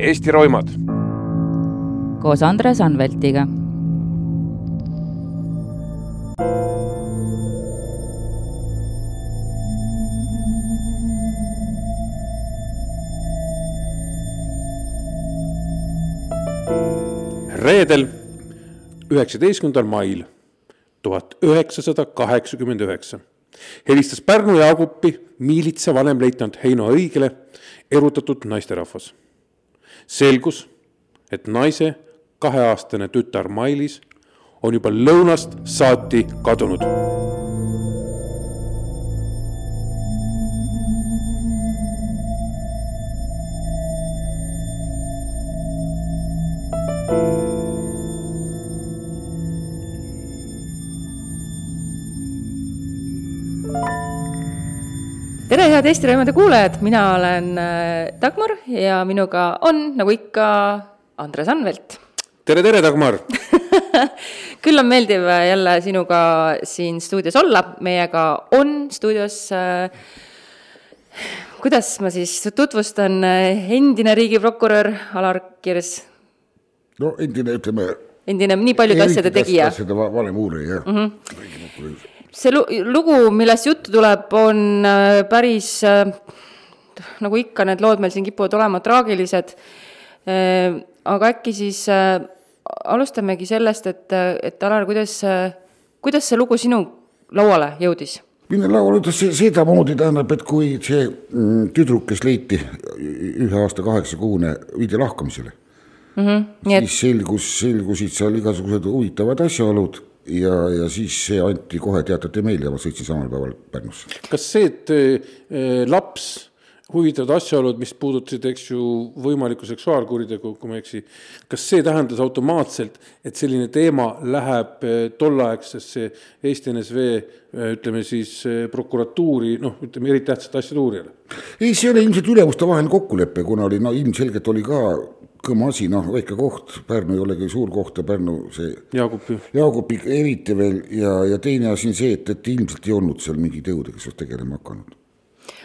Eesti roimad. koos Andres Anveltiga. reedel, üheksateistkümnendal mail tuhat üheksasada kaheksakümmend üheksa helistas Pärnu Jaagupi miilitsa vanemleitnant Heino Õigele erutatud naisterahvas. Selgus, et naise kaheaastane tütar Mailis on juba lõunast saati kadunud head Eesti Roimade kuulajad, mina olen äh, Dagmar ja minuga on, nagu ikka, Andres Anvelt. tere, tere, Dagmar küll on meeldiv äh, jälle sinuga siin stuudios olla, meiega on stuudios äh, kuidas ma siis tutvustan, endine riigiprokurör Alar Kirs. no endine, ütleme. endine nii paljude asjade tegija. asjade valem uurija, jah mm. -hmm see lugu, millest juttu tuleb, on äh, päris äh, nagu ikka, need lood meil siin kipuvad olema traagilised. Äh, aga äkki siis alustamegi sellest, et, et Alar, kuidas, kuidas see lugu sinu lauale jõudis? minu lauale jõudis sedamoodi, tähendab, et kui see mm, tüdruk, kes leiti ühe aasta kaheksakuune, viidi lahkamisele mm. -hmm. siis et... selgus, selgusid seal igasugused huvitavad asjaolud ja, ja siis see anti kohe, teatati meile ja ma sõitsin samal päeval Pärnusse. kas see, et äh, laps, huvitavad asjaolud, mis puudutasid, eks ju, võimalikku seksuaalkuritegu, kui ma ei eksi, kas see tähendas automaatselt, et selline teema läheb äh, tolleaegsesse Eesti NSV äh, ütleme siis prokuratuuri, noh, ütleme eritähtsate asjade uurijale? ei, see oli ilmselt ülemustevaheline kokkulepe, kuna oli no ilmselgelt oli ka kõma asi, noh, väike koht, Pärnu ei olegi suur koht ja Pärnu see. Jaagupi. Jaagupi eriti veel ja, ja teine asi on see, et, et ilmselt ei olnud seal mingeid jõude, kes oleks tegelema hakanud.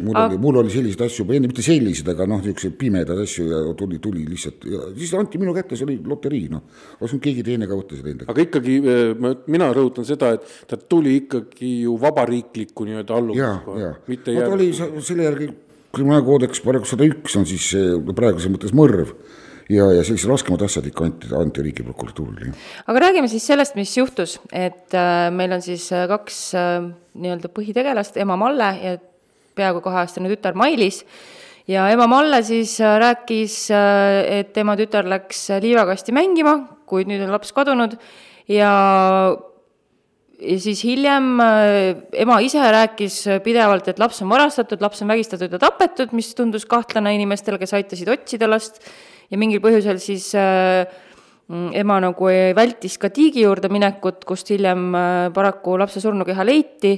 mul oli, mul oli selliseid asju juba enne, mitte selliseid, aga noh, niisuguseid pimedaid asju ja tuli, tuli lihtsalt ja siis anti minu kätte, see oli loterii, noh. oleks võinud keegi teine ka võtta seda enda aga ikkagi eh, ma, mina rõhutan seda, et ta tuli ikkagi ju vabariikliku nii-öelda alluvusega. mitte jääb. oli selle järgi kriminaalkoodeks paragrahv sada üks on siis praeguses mõttes mõrv ja, ja sellised raskemad asjad ikka anti, anti riigiprokuratuurile. aga räägime siis sellest, mis juhtus, et äh, meil on siis äh, kaks äh, nii-öelda põhitegelast, ema Malle ja peaaegu kaheaastane tütar Mailis. Ja ema Malle siis rääkis, et tema tütar läks liivakasti mängima, kuid nüüd on laps kadunud. Ja ja siis hiljem ema ise rääkis pidevalt, et laps on varastatud, laps on vägistatud ja tapetud, mis tundus kahtlane inimestele, kes aitasid otsida last ja mingil põhjusel siis äh, ema nagu vältis ka tiigi juurde minekut, kust hiljem äh, paraku lapse surnukeha leiti,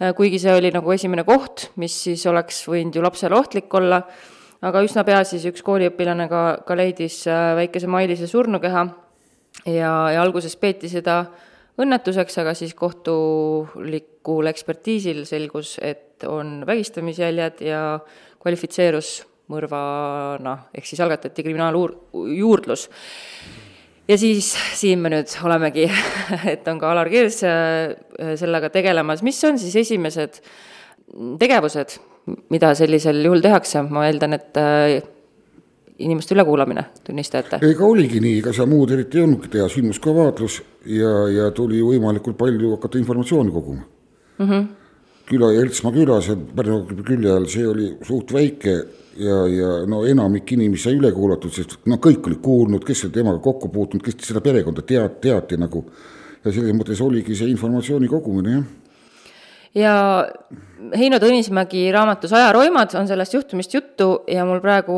äh, kuigi see oli nagu esimene koht, mis siis oleks võinud ju lapsele ohtlik olla, aga üsna pea siis üks kooliõpilane ka, ka leidis väikese Mailise surnukeha ja, ja alguses peeti seda õnnetuseks, aga siis kohtulikul ekspertiisil selgus, et on vägistamisjäljed ja kvalifitseerus mõrvana, ehk siis algatati kriminaaluurdlus. ja siis siin me nüüd olemegi, et on ka Alar Kirs äh, sellega tegelemas, mis on siis esimesed tegevused, mida sellisel juhul tehakse, ma eeldan, et äh, inimeste ülekuulamine, tunnistajate? ega oligi nii, ega seal muud eriti ei olnudki teha, sündmus ka vaatlus ja, ja tuli võimalikult palju hakata informatsiooni koguma mm. -hmm. küla, Eltsmaa küla, see Pärnu külje all, see oli suht väike ja, ja no enamik inimesi sai üle kuulatud, sest no kõik olid kuulnud, kes oli temaga kokku puutunud, kes seda perekonda tead-, teati nagu. ja selles mõttes oligi see informatsiooni kogumine, jah ja Heino Tõnismägi raamatus Ajaroimad on sellest juhtumist juttu ja mul praegu,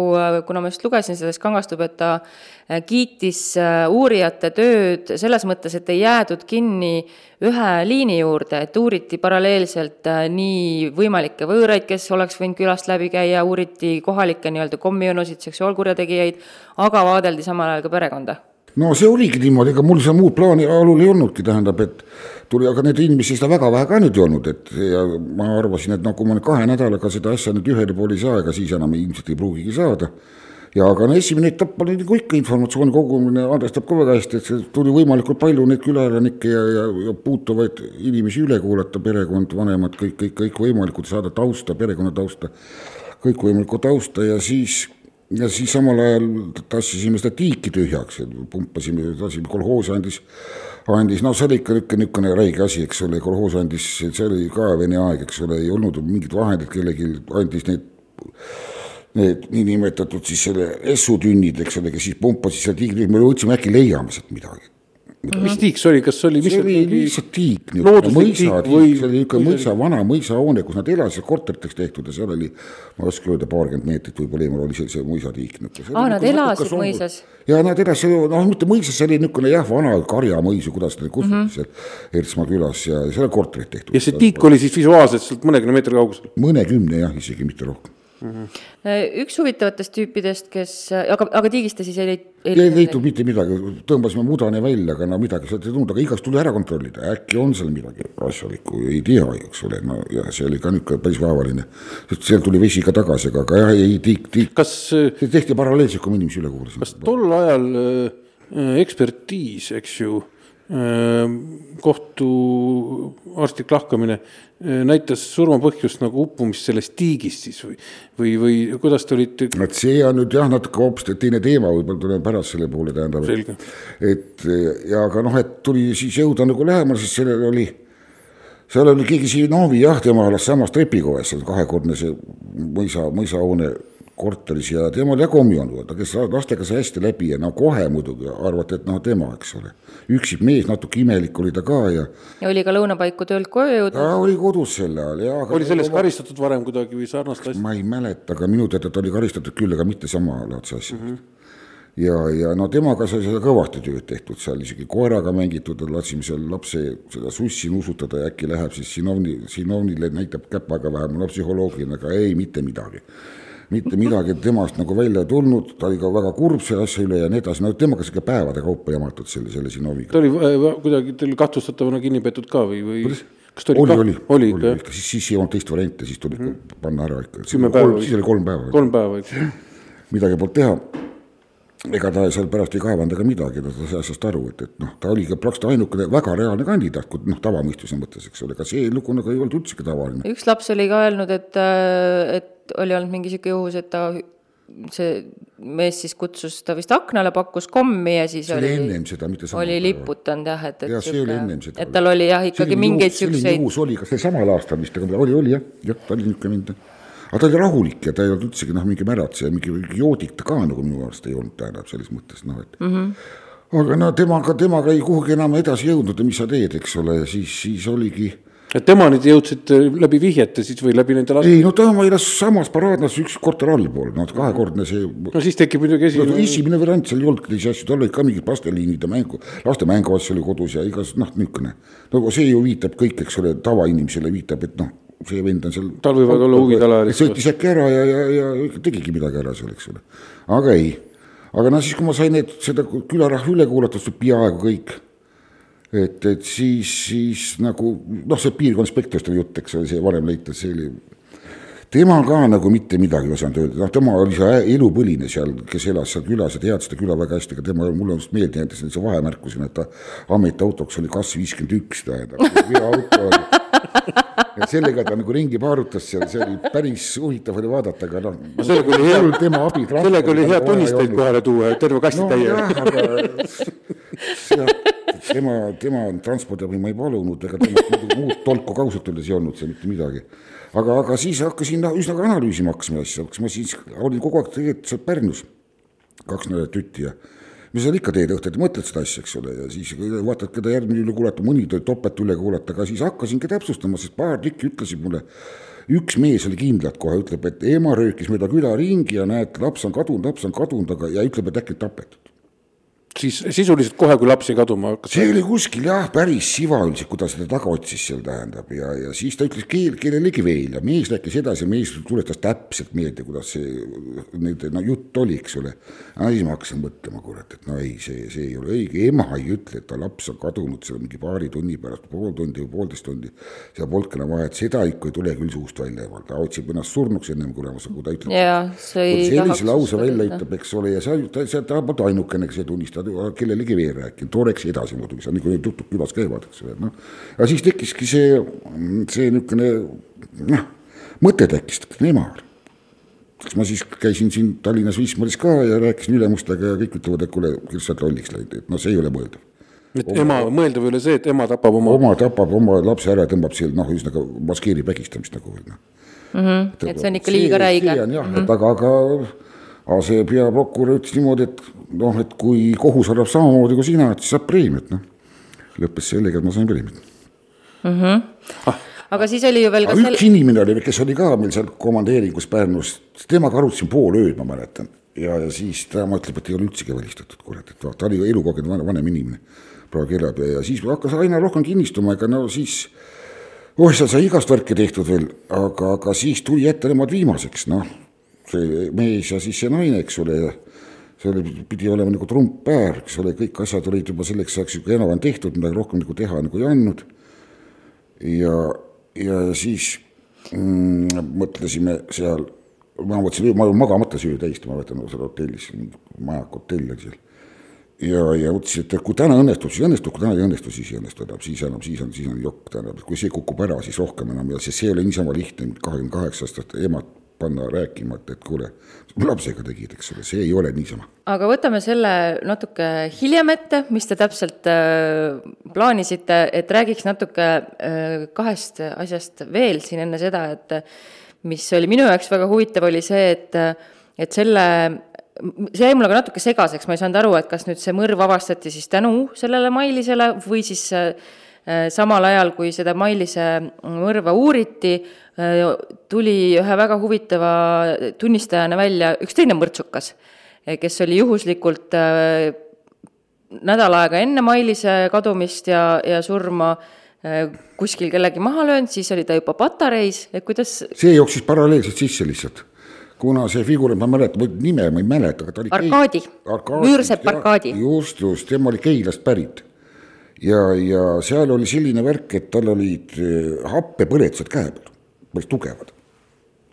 kuna ma just lugesin sellest, kangastub, et ta äh, kiitis äh, uurijate tööd selles mõttes, et ei jäädud kinni ühe liini juurde, et uuriti paralleelselt äh, nii võimalikke võõraid, kes oleks võinud külast läbi käia, uuriti kohalikke nii-öelda kommionusid, seksuaalkurjategijaid, aga vaadeldi samal ajal ka perekonda no see oligi niimoodi, ega mul seal muud plaani alul ei olnudki, tähendab, et tuli, aga neid inimesi seda väga vähe ka nüüd ei olnud, et ja ma arvasin, et noh, kui ma nüüd kahe nädalaga seda asja nüüd ühele poole ei saa, ega siis enam ilmselt ei pruugigi saada. ja aga no esimene etapp oli nagu ikka informatsiooni kogumine, Andres teab ka väga hästi, et see tuli võimalikult palju neid külaelanikke ja, ja, ja puutuvaid inimesi üle kuulata, perekond, vanemad, kõik, kõik, kõikvõimalikud, saada tausta, perekonna tausta, kõikvõimalikku tausta ja siis ja siis samal ajal tassisime seda tiiki tühjaks, pumpasime, lasime, kolhoos andis, andis, no see oli ikka niisugune, räige asi, eks ole, kolhoos andis, see oli ka Vene aeg, eks ole, ei olnud mingit vahendit kellelgi, andis neid need niinimetatud siis selle essutünnid, eks ole, kes siis pumpasid seal tiigri, me mõtlesime äkki leiame sealt midagi. Mis tiik see oli, kas see oli? see oli lihtsalt tiik, mõisatiik, see oli niisugune mõisa, vana mõisahoone, kus nad elasid, korteriteks tehtud ja seal oli, ma ei oska öelda, paarkümmend meetrit võib-olla eemal oli see, see mõisatiik. aa, nad elasid mõisas? ja nad elasid, noh, mitte mõisas, see oli niisugune jah, vana karjamõis või kuidas seda kutsuti mm -hmm. seal Ertsmaa külas ja seal korterid tehtud. ja see tiik oli siis visuaalselt sealt mõnekümne meetri kaugusel? mõnekümne jah, isegi mitte rohkem mm. -hmm. üks huvitavatest tüüpidest, kes, aga, aga tiigist te siis ei leid-? ei leitud mitte midagi, tõmbasime mudane välja, aga no midagi sealt ei tulnud, aga igast tuli ära kontrollida, äkki on seal midagi asjalikku, ei tea, eks ole, no ja see oli ka niisugune päris vaevaline. sest sealt tuli vesi ka tagasi, aga, aga jah, ei tiik, tiik. kas. see tehti paralleelselt, kui me inimesi üle kuulasime. kas tol ajal äh, ekspertiis, eks ju äh,, kohtuarstlik lahkamine Äh, näitas surmapõhjust nagu uppumist sellest tiigist siis või, või, või kuidas te olite? vot see on nüüd jah, natuke hoopis teine teema, võib-olla tuleme pärast selle poole, tähendab. et ja aga noh, et tuli siis jõuda nagu lähemale, sest sellel oli, seal oli keegi Sinovi jah, tema elas samas trepikojas, kahekordne see mõisa, mõisahoone korteris ja temal ja kommi on, ta kes lastega sai hästi läbi ja no kohe muidugi arvati, et noh, tema, eks ole. üksik mees, natuke imelik oli ta ka ja. ja oli ka lõunapaiku töölt koju jõudnud? ta oli kodus sel ajal ja. oli sellest oma... karistatud varem kuidagi või sarnast asja? ma ei mäleta, aga minu teada ta oli karistatud küll, aga mitte samalaadse asja mm. -hmm ja, ja no temaga sai seda kõvasti tööd tehtud seal, isegi koeraga mängitud, lasime seal lapse seda sussi nuusutada ja äkki läheb siis Sinovni, Sinovnile näitab käpaga vähemalt no psühholoogiline, aga ei, mitte midagi mitte midagi temast nagu välja tulnud, ta oli ka väga kurb selle asja üle ja nii edasi, no temaga sihuke päevade kaupa jamatud selle, selle Sinoviga. ta oli äh, kuidagi teil kahtlustatavana kinni peetud ka või, või? kas ta oli, oli, oli, oli, oli, siis, siis ei olnud teist varianti, siis tuli mm -hmm. panna ära ikka. siis oli kolm päeva. kolm päeva, eks. midagi polnud teha ega ta seal pärast ei kaevanud ega midagi, ta sai asjast aru, et, et noh, ta oli ka praktiliselt ainukene väga reaalne kandidaat, kui noh, tavamõistuse mõttes, eks ole, ega see lugu nagu ei olnud üldsegi tavaline. üks laps oli ka öelnud, et, äh, et oli olnud mingi sihuke juhus, et ta see mees siis kutsus ta vist aknale, pakkus kommi ja siis see oli ennem seda, mitte samal oli liputanud jah, et, et ja, see oli ennem seda. et tal oli jah, ikkagi mingeid siukseid. selline juhus oli, kas see samal aastal vist, aga oli, oli jah, jah, ta oli niisugune mind. aga ta oli rahulik ja ta ei olnud üldsegi noh, mingi märatseja, mingi joodik ta ka nagu minu arust ei olnud, tähendab selles mõttes noh, et mm. -hmm. aga no temaga, temaga ei kuhugi enam edasi jõudnud ja mis sa teed, eks ole, siis, siis oligi et temani te jõudsite läbi vihjete siis või läbi nende laste? ei no tema elas samas paraadnas üks korter allpool, noh kahekordne see. no siis tekib muidugi esi- no,. esimene variant, seal ei olnudki teisi asju, tal olid ka mingid plasteliinid ja mängu, laste mänguasju oli kodus ja igas noh, niisugune. no see ju viitab kõik, eks ole, tavainimesele viitab, et noh, see vend on seal. tal võivad olla huvid alaealised. sõitis äkki ära ja, ja, ja tegigi midagi ära seal, eks ole. aga ei, aga no siis, kui ma sain need, seda külarahva üle kuulatud, peaaegu kõik et, et siis, siis nagu noh, see piirkonnaspektrist oli jutt, eks ole, see varem leitud, see oli tema ka nagu mitte midagi ei osanud öelda, noh, tema oli see elupõline seal, kes elas seal külas ja teadis seda küla väga hästi, aga tema, mulle on just meelde jäänud sellise vahemärku siin, et ta ametiautoks oli kas viiskümmend üks, tähendab, veoauto oli. ja sellega ta nagu ringi paarutas seal, see oli päris huvitav oli vaadata, aga noh. no sellega oli hea, sellega oli hea tunnistajaid kohale tuua, terve kasti no, täie. tema, tema transpordiabi ma ei palunud, ega temast muud tolku ka ausalt öeldes ei olnud seal mitte midagi. Aga, aga siis hakkasin üsna analüüsima hakkasime asja, kas ma siis olin kogu aeg tegelikult seal Pärnus, kaks nädalat jutti ja mis seal ikka teed õhtuti, mõtled seda asja, eks ole, ja siis vaatad, keda järgmine üle kuulata, mõni tuli topelt üle kuulata, aga siis hakkasingi täpsustama, sest paar tükki ütlesid mulle, üks mees oli kindlalt kohe, ütleb, et ema röökis mööda küla ringi ja näed, laps on kadunud, laps on kadunud, aga, ja ütleb, et äkki tapetud siis sisuliselt kohe, kui laps jäi kaduma hakkas. see oli kuskil jah, päris sivaüldsik, kui ta seda taga otsis seal tähendab ja, ja siis ta ütles keel, kellelegi veel ja mees rääkis edasi, mees tuletas täpselt meelde, kuidas see, need, no jutt oli, eks ole. siis ma hakkasin mõtlema, kurat, et no ei, see, see ei ole õige, ema ei ütle, et ta laps on kadunud seal mingi paari tunni pärast, pool tundi või poolteist tundi. seal polnud enam vaja, et seda ikka ei tule küll suust välja, ta otsib ennast surnuks ennem kulemas, kui ta ütleb. sellise lause välja ütleb, eks ole, ja seal ta, ta polnud ainukene, kes ei tunnista kellelegi veel rääkinud, too läks edasi muidugi, nagu need jutud külas käivad, eks ole, noh. ja siis tekkiski see, see niisugune noh, mõte tekkis emal. eks ma siis käisin siin Tallinnas Wismaris ka ja rääkisin ülemustega ja kõik ütlevad, et kuule, kes sa oled lolliks läinud, et noh, see ei ole mõeldav et oma, ema, mõeldav ei ole see, et ema tapab oma. oma tapab oma lapse ära, tõmbab seal noh, ühesõnaga maskeerib vägistamist nagu veel noh mm. -hmm. et see on ikka liiga räige. jah mm, -hmm. et aga, aga aga see peaprokurör ütles niimoodi, et noh, et kui kohus arvab samamoodi kui sina, et siis saab preemiat, noh. lõppes sellega, et ma sain preemiat mm. -hmm. Ah. aga siis oli ju veel ka sel-. üks inimene oli, kes oli ka meil seal komandeeringus Pärnus, temaga arutasin pool ööd, ma mäletan. ja, ja siis tema ütleb, et ei ole üldsegi välistatud, kurat, et ta oli elukogenud vanem, vanem inimene. praegu elab ja, ja siis hakkas aina rohkem kinnistuma, ega no siis oh, seal sai igast värki tehtud veel, aga, aga siis tuli jätta nemad viimaseks, noh see mees ja siis see naine, eks ole, see oli, pidi olema nagu trumppäär, eks ole, kõik asjad olid juba selleks ajaks juba enam-vähem tehtud, midagi rohkem nagu teha nagu ei andnud. ja, ja siis mm, mõtlesime seal, ma mõtlesin, ma olin magamata see öö täiesti, ma mäletan seal hotellis, majak hotell oli seal. ja, ja mõtlesin, et kui täna õnnestub, siis õnnestub, kui täna ei õnnestu, siis ei õnnestu enam, siis enam, siis on, siis on jokk, tähendab, kui see kukub ära, siis rohkem enam ja see ei ole niisama lihtne, kahekümne kaheksa aastast emad panna rääkima, et, et kuule, lapsega tegid, eks ole, see ei ole niisama. aga võtame selle natuke hiljem ette, mis te täpselt äh, plaanisite, et räägiks natuke äh, kahest asjast veel siin enne seda, et mis oli minu jaoks väga huvitav, oli see, et, et selle see jäi mulle ka natuke segaseks, ma ei saanud aru, et kas nüüd see mõrv avastati siis tänu sellele Mailisele või siis äh, samal ajal, kui seda Mailise mõrva uuriti, tuli ühe väga huvitava tunnistajana välja üks teine mõrtsukas, kes oli juhuslikult äh, nädal aega enne Mailise kadumist ja, ja surma äh, kuskil kellegi maha löönud, siis oli ta juba patareis, et kuidas see jooksis paralleelselt sisse lihtsalt kuna see figuur, ma mäletan, nime ma ei mäleta, aga ta oli Arkaadi, Müürsepp Arkaadi. just, just, tema oli Keilast pärit. Ja, ja seal oli selline värk, et tal olid äh, happepõletused käe peal päris tugevad.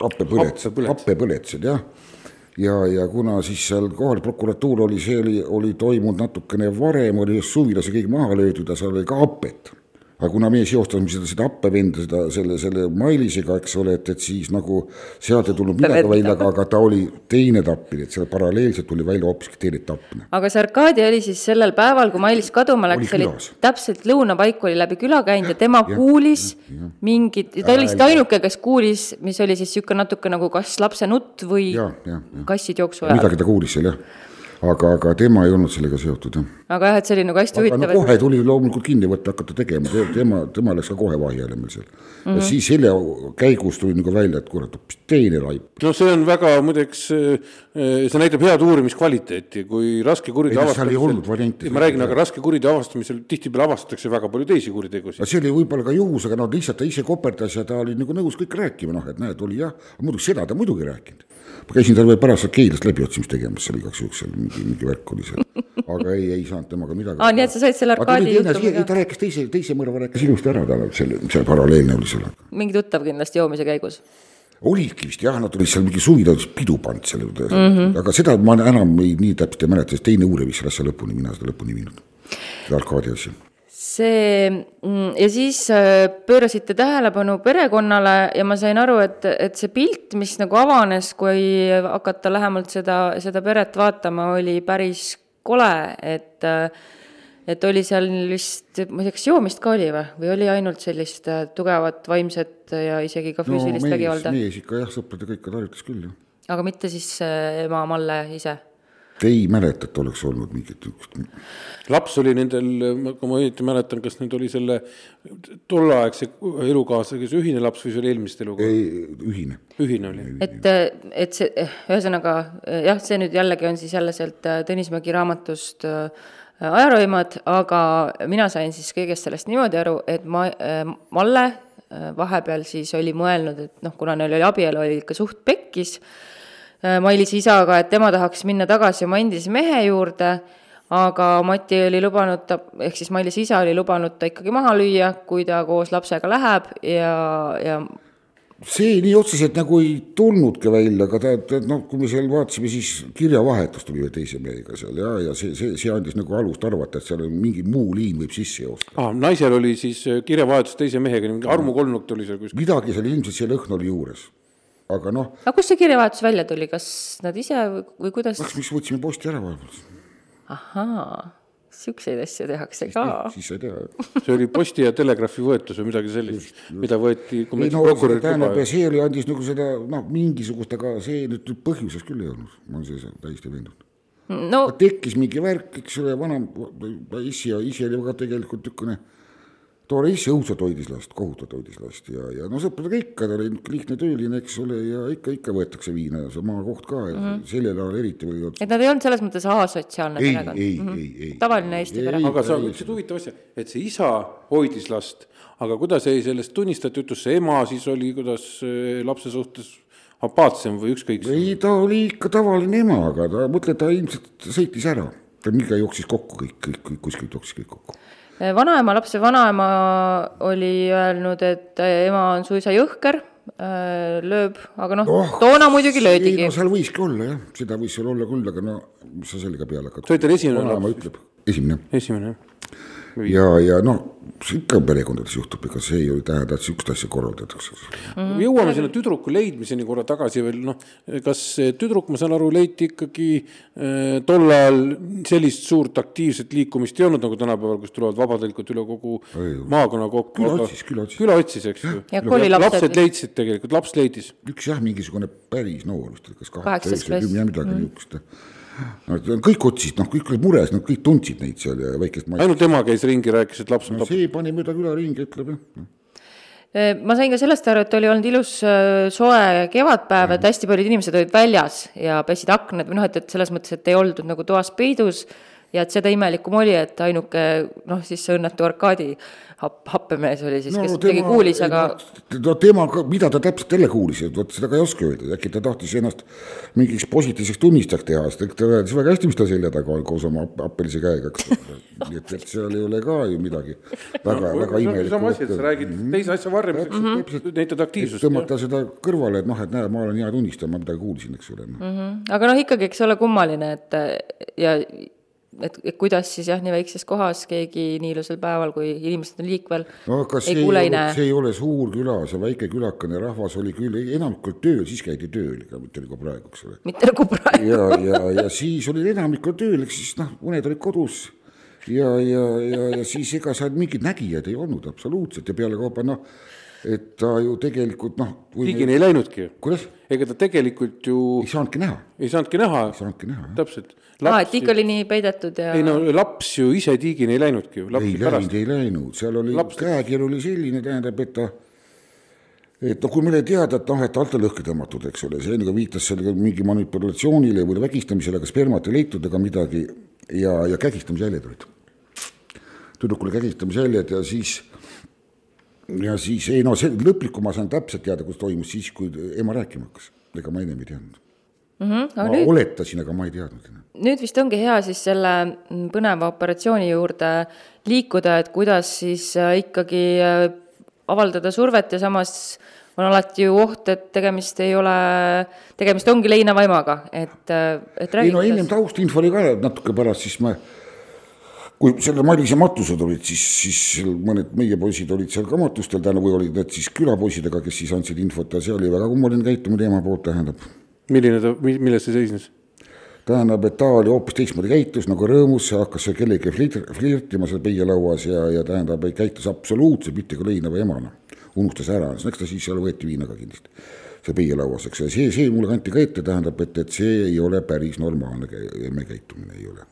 happepõletused, happepõletused jah. ja, ja, ja kuna siis seal kohalik prokuratuur oli, see oli, oli toimunud natukene varem, oli just suvilas ja kõik maha löödud ja seal oli ka hapet aga kuna meie seostasime seda, seda appevenda, seda, selle, selle Mailisega, eks ole, et, et siis nagu sealt ei tulnud midagi välja, aga, aga ta oli teine tapmine, et seal paralleelselt tuli välja hoopiski teine tapmine. aga see Arkadi oli siis sellel päeval, kui Mailis kaduma läks, oli täpselt lõunapaiku oli läbi küla käinud ja tema ja, kuulis ja, mingit, ta oli vist ainuke, kes kuulis, mis oli siis niisugune natuke nagu kas lapse nutt või ja, ja, ja. kassid jooksu ajal. midagi ta kuulis seal jah aga, aga tema ei olnud sellega seotud, jah. aga jah, et see oli nagu hästi huvitav no,. kohe tuli loomulikult kinni võtta, hakata tegema, tema, tema läks ka kohe vahi alla meil seal mm. -hmm. ja siis selle käigus tuli nagu välja, et kurat, hoopis teine laip. no see on väga muideks, see näitab head uurimiskvaliteeti, kui raske kuriteo avastamisel. ma räägin, aga raske kuriteo avastamisel tihtipeale avastatakse väga palju teisi kuritegusid. see oli võib-olla ka juhus, aga noh, lihtsalt ta ise koperdas ja ta oli nagu nõus kõik rääkima, noh, et näed, oli jah, muidugi seda ta muidugi rääkinud ma käisin tal veel pärast Keilast läbiotsimist tegemas seal igaks juhuks seal mingi, mingi värk oli seal. aga ei, ei saanud temaga midagi. aa, nii et sa said selle arkaadi juhtumiga? ta rääkis teise, teise mõrva rääkis ilusti ära tal, selle, see paralleelne oli seal. mingi tuttav kindlasti joomise käigus? olidki vist jah, nad olid seal mingi suvi, ta oli pidu pannud selle juurde mm, -hmm. aga seda ma enam ei, nii täpselt ei mäleta, sest teine uurija viis selle asja lõpuni, mina seda lõpuni ei viinud. seda Arkaadi asja see mm, ja siis äh, pöörasite tähelepanu perekonnale ja ma sain aru, et, et see pilt, mis nagu avanes, kui hakata lähemalt seda, seda peret vaatama, oli päris kole, et et oli seal vist, ma ei tea, kas joomist ka oli või, või oli ainult sellist äh, tugevat vaimset ja isegi ka füüsilist no, vägivalda? mees ikka jah, sõpradega ikka tarvitas küll, jah. aga mitte siis äh, ema Malle ise? Ei mäleta, et oleks olnud mingit niisugust, laps oli nendel, kui ma õieti mäletan, kas nüüd oli selle tolleaegse elukaaslasega see ühine laps või see oli eelmist elukaasa, ei ühine. ühine oli. et, et see, ühesõnaga jah, see nüüd jällegi on siis jälle sealt äh, Tõnis Mägi raamatust ajaroimad, aga mina sain siis kõigest sellest niimoodi aru, et ma, Malle vahepeal siis oli mõelnud, et noh, kuna neil oli abielu, oli ikka suht pekkis Mailis isaga, et tema tahaks minna tagasi oma endise mehe juurde, aga Mati oli lubanud ta, ehk siis Mailis isa oli lubanud ta ikkagi maha lüüa, kui ta koos lapsega läheb ja, ja see nii otseselt nagu ei tulnudki välja, aga ta, ta noh, kui me seal vaatasime, siis kirjavahetus tuli ühe teise mehega seal ja, ja see, see, see andis nagu alust arvata, et seal on mingi muu liin võib sisse joosta. ah,. naisel oli siis äh, kirjavahetus teise mehega, mingi Armu kolmnurk tuli seal kuskil. midagi seal ilmselt see lõhn oli juures. Aga noh, aga kust see kirjavahetus välja tuli, kas nad ise või, või kuidas? kas me võtsime posti ära vahepeal, ahaa, siukseid asju tehakse ka. siis sai teha. see oli Posti ja Telegraafi võetus või midagi sellist, mida võeti, ei no tähendab, see oli, andis nagu seda noh, mingisugust, aga see nüüd põhjuses küll ei olnud, ma olen selles täiesti veendunud. no tekkis mingi värk, eks ole, vana issi ja ise oli väga tegelikult niisugune tore issi õudselt hoidis last, kohutavalt hoidis last ja, ja no sõpradega ikka, ta oli lihtne tööline, eks ole, ja ikka, ikka võetakse viina ja see maakoht ka ja mm -hmm. sellel ajal eriti või et nad ei olnud selles mõttes asotsiaalne ei, perekond. ei, ei, ei. tavaline Eesti pere. aga sa ütlesid huvitava asja, et see isa hoidis last, aga kuidas jäi sellest tunnistajate jutust, see ema siis oli, kuidas äh, lapse suhtes apaatsem või ükskõiksem? ei, ta oli ikka tavaline ema, aga ta, mõtle, ta ilmselt sõitis ära. ta mingi jooksis kokku kõik, kõik, kõik kuskilt jooksis kõik kokku. vanaema, lapse vanaema oli öelnud, et ema on suisa jõhker, lööb, aga noh oh,, toona muidugi löödigi no. seal võiski olla jah, seda võis seal olla küll, aga no mis sa sellega peale hakkad. See oli teil esimene laps? ütleb, esimene esimene jah. ja, ja noh, ikka perekondades juhtub, ega see ei tähenda, et sihukest asja korraldatakse. jõuame sinna tüdruku leidmiseni korra tagasi veel, noh, kas see tüdruk, ma saan aru, leiti ikkagi äh, tol ajal sellist suurt aktiivset liikumist ei olnud nagu tänapäeval, kus tulevad vabatahtlikud üle kogu Ei. maakonna kokku. Küla otsis, küla otsis. küla otsis, eks ju. Ja koolilapsed- lapsed leidsid tegelikult, laps leidis. üks jah, mingisugune päris noor vist, kas kaheksa, klass. kümme midagi niisugust. Nad kõik otsisid, noh, kõik olid mures, nad kõik tundsid neid seal ja väikest maid. ainult ema käis ringi, rääkis, et laps on no tapetud. see pani mööda küla ringi, ütleb jah. ma sain ka sellest aru, et oli olnud ilus äh, soe kevadpäev, et hästi paljud inimesed olid väljas ja pesid aknad või noh, et, et selles mõttes, et ei oldud nagu toas peidus ja et seda imelikum oli, et ainuke noh, siis see õnnetu Arkadi happ, happemees oli siis, kes midagi kuulis, aga no tema, mida ta täpselt jälle kuulis, vot seda ka ei oska öelda, äkki ta tahtis ennast mingiks positiivseks tunnistajaks teha, sest ta teadis väga hästi, mis ta selja taga on koos oma app- appelise käega, eks. nii et, et seal ei ole ka ju midagi väga, väga imelikku. sama asi, et sa räägid teise asja varjamiseks, näitad aktiivsust. tõmmata seda kõrvale, et noh, et näe, ma olen hea tunnistaja, ma midagi kuulsin, eks ole no.. aga noh, ikkagi, eks ole kummaline, et ja et, et kuidas siis jah, nii väikses kohas keegi nii ilusal päeval, kui inimesed on liikvel no ei kuule, ei näe. see ei ole suur küla, see väike külakene rahvas oli küll enamik oli tööl, siis käidi tööl, ega mitte nagu praegu, eks ole. mitte nagu praegu. ja, ja, ja siis oli enamik oli tööl, ehk siis noh, mõned olid kodus ja, ja, ja, ja siis ega seal mingeid nägijaid ei olnud absoluutselt ja peale kaupa noh, et ta ju tegelikult noh, ligini ei läinudki ju. kuidas, ega ta tegelikult ju ei saanudki näha, ei saanudki näha, ei saanudki näha, jah. täpselt. aa, et ikka oli nii peidetud ja ei no laps ju ise tiigini ei läinudki ju, ei lapsi pärast läinud, ei läinud, seal oli Laps-, käekiri oli selline, tähendab, et ta et noh, kui meile teada, et noh, et alt on lõhki tõmmatud, eks ole, see nagu viitas sellega mingi manipulatsioonile või vägistamisele, aga spermat ei leitud ega midagi ja, ja kägistamisjäljed olid. tüdrukule kägistamisjäljed ja siis, ja siis ei no see lõplikku ma saan täpselt teada, kus toimus siis, kui ema rääkima hakkas, ega ma ennem ei teadnud mm. -hmm, ma nüüd- oletasin, aga ma ei teadnud. nüüd vist ongi hea siis selle mm, põneva operatsiooni juurde liikuda, et kuidas siis äh, ikkagi äh, avaldada survet ja samas on alati ju oht, et tegemist ei ole, tegemist ongi leinavaimaga, et, et ei no räägi ennem taustinfo oli ka natuke pärast, siis me, kui selle Marise matused olid, siis, siis seal mõned meie poisid olid seal ka matustel, tähendab, või olid need siis külapoisidega, kes siis andsid infot ja see oli väga kummaline käitumine ema poolt, tähendab. milline ta, milles see seisnes? tähendab, et ta oli hoopis teistmoodi käitus nagu rõõmus, hakkas seal kellegi flirt- flirtima seal peielauas ja, ja tähendab, käitus absoluutselt mitte kui leinava emana. unustas ära, eks ta siis seal võeti viina ka kindlasti. see peielauas, eks ole, see, see mulle kanti ka ette, tähendab, et, et see ei ole päris normaalne emme käitumine, ei ole.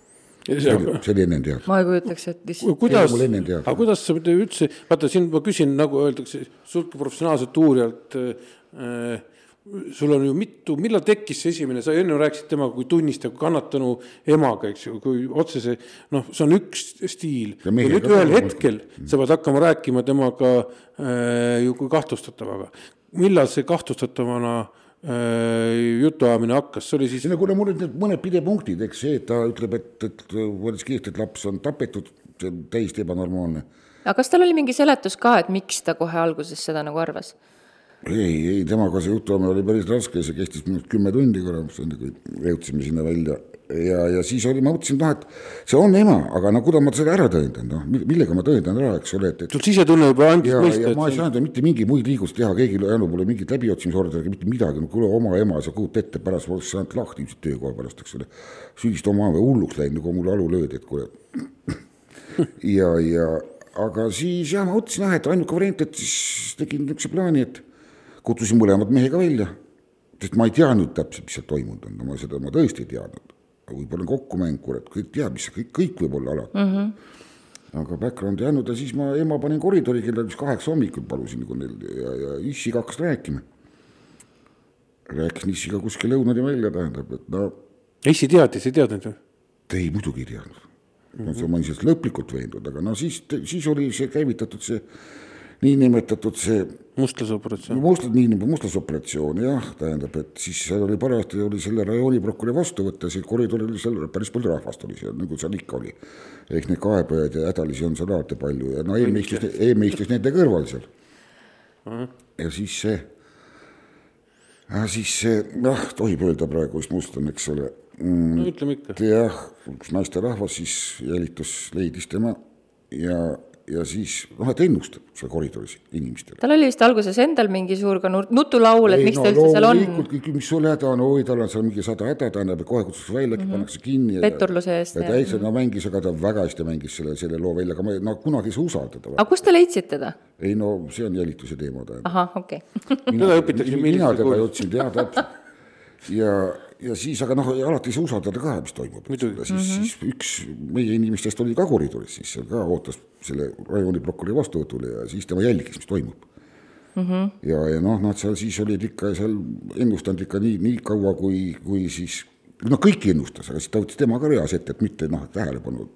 See oli, see oli enne teada. ma ei kujutaks, et Ku- kuidas, aga kuidas sa üldse, vaata siin ma küsin, nagu öeldakse, sult kui professionaalselt uurijalt äh,, sul on ju mitu, millal tekkis see esimene, sa enne rääkisid temaga kui tunnistaja, kui kannatanu emaga, eks ju, kui otsese, noh, see on üks stiil. Nüüd ühel hetkel sa pead hakkama rääkima temaga äh, ju kui kahtlustatavaga. millal see kahtlustatavana äh, jutuajamine hakkas, see oli siis no kuna mul olid need mõned pidepunktid, eks see, et ta ütleb, et, et võrdles kiiresti, et laps on tapetud, see on täiesti ebanormaalne. aga kas tal oli mingi seletus ka, et miks ta kohe alguses seda nagu arvas? ei, ei temaga see jutuajamine oli päris raske, see kestis minult kümme tundi korra, kui jõudsime sinna välja ja, ja siis oli, ma mõtlesin, noh, et see on ema, aga no kuidas ma selle ära tõendan, noh, millega ma tõendan ära, eks ole, et, et sul sisetunne juba andis mõista, ma ei saanud ju mitte mingeid muid liigutusi teha, keegi ei andnud mulle mingit läbiotsimisorderit, mitte midagi, no kuule oma ema, sa kujuta ette, pärast ma oleks saanud lahti ilmselt töökoha pärast, eks ole. süüdist oma ema hulluks läinud, nagu mulle alu löödi, et kuule. ja, ja aga siis jah, ma mõtlesin jah, et ainuke variant, et siis tegin niisuguse plaani, et kutsusin mõlemad mehe ka välja. sest ma ei teadnud täpselt, mis seal toimunud on, no ma seda ma tõesti ei teadnud. Võib-olla on kokkumäng, kurat, kõik teab, mis kõik, kõik võib olla alati mm. -hmm aga background'i ei andnud ja siis ma ema panin koridori kell vist kaheksa hommikul palusin nagu neil ja, ja issiga hakkas rääkima. rääkisin issiga kuskil lõunani välja, tähendab, et no issi teadis, ei teadnud ju? ei muidugi ei teadnud mm. -hmm. ma olin sellest lõplikult veendunud, aga no siis, siis oli see käivitatud see niinimetatud see mustlasoperatsioon. mustlas, niinimetatud mustlasoperatsioon jah, tähendab, et siis seal oli parajasti oli selle rajooni prokuröri vastuvõtt ja see koridor oli seal päris palju rahvast oli seal, nagu seal ikka oli. ehk neid kaebajaid ja hädalisi on seal alati palju ja no Eeme istus, Eeme istus nende kõrval seal. ja siis see, siis see, noh, tohib öelda praegu, mis must on, eks ole mm, no ütleme ikka. jah, üks naisterahvas siis jälitus leidis tema ja, ja siis noh, et ennustab seal koridoris inimestele. tal oli vist alguses endal mingi suur ka nutulaul, et miks ta üldse seal on, kõik, mis sul häda on, oi, tal on seal mingi sada häda, tähendab, kohe kutsutakse välja mm, -hmm. pannakse kinni. petturluse eest ja täitsa no mängis, aga ta väga hästi mängis selle, selle loo välja, aga ma no kunagi ei saa usaldada. aga kust te leidsite teda? ei no see on jälituse teema tähendab. ahah, okei okay. Mina teda koolis. jõudsin teha täpselt. ja, ja siis, aga noh, alati ei saa usaldada ka, mis toimub. siis mm, -hmm. siis üks meie inimestest oli ka koridoris, siis seal ka ootas selle rajooni prokuröri vastuvõtule ja siis tema jälgis, mis toimub. Mm -hmm. ja, ja noh, nad seal siis olid ikka seal ennustanud ikka nii, nii kaua, kui, kui siis noh, kõiki ennustas, aga siis ta võttis tema ka reas ette, et mitte noh, tähelepanu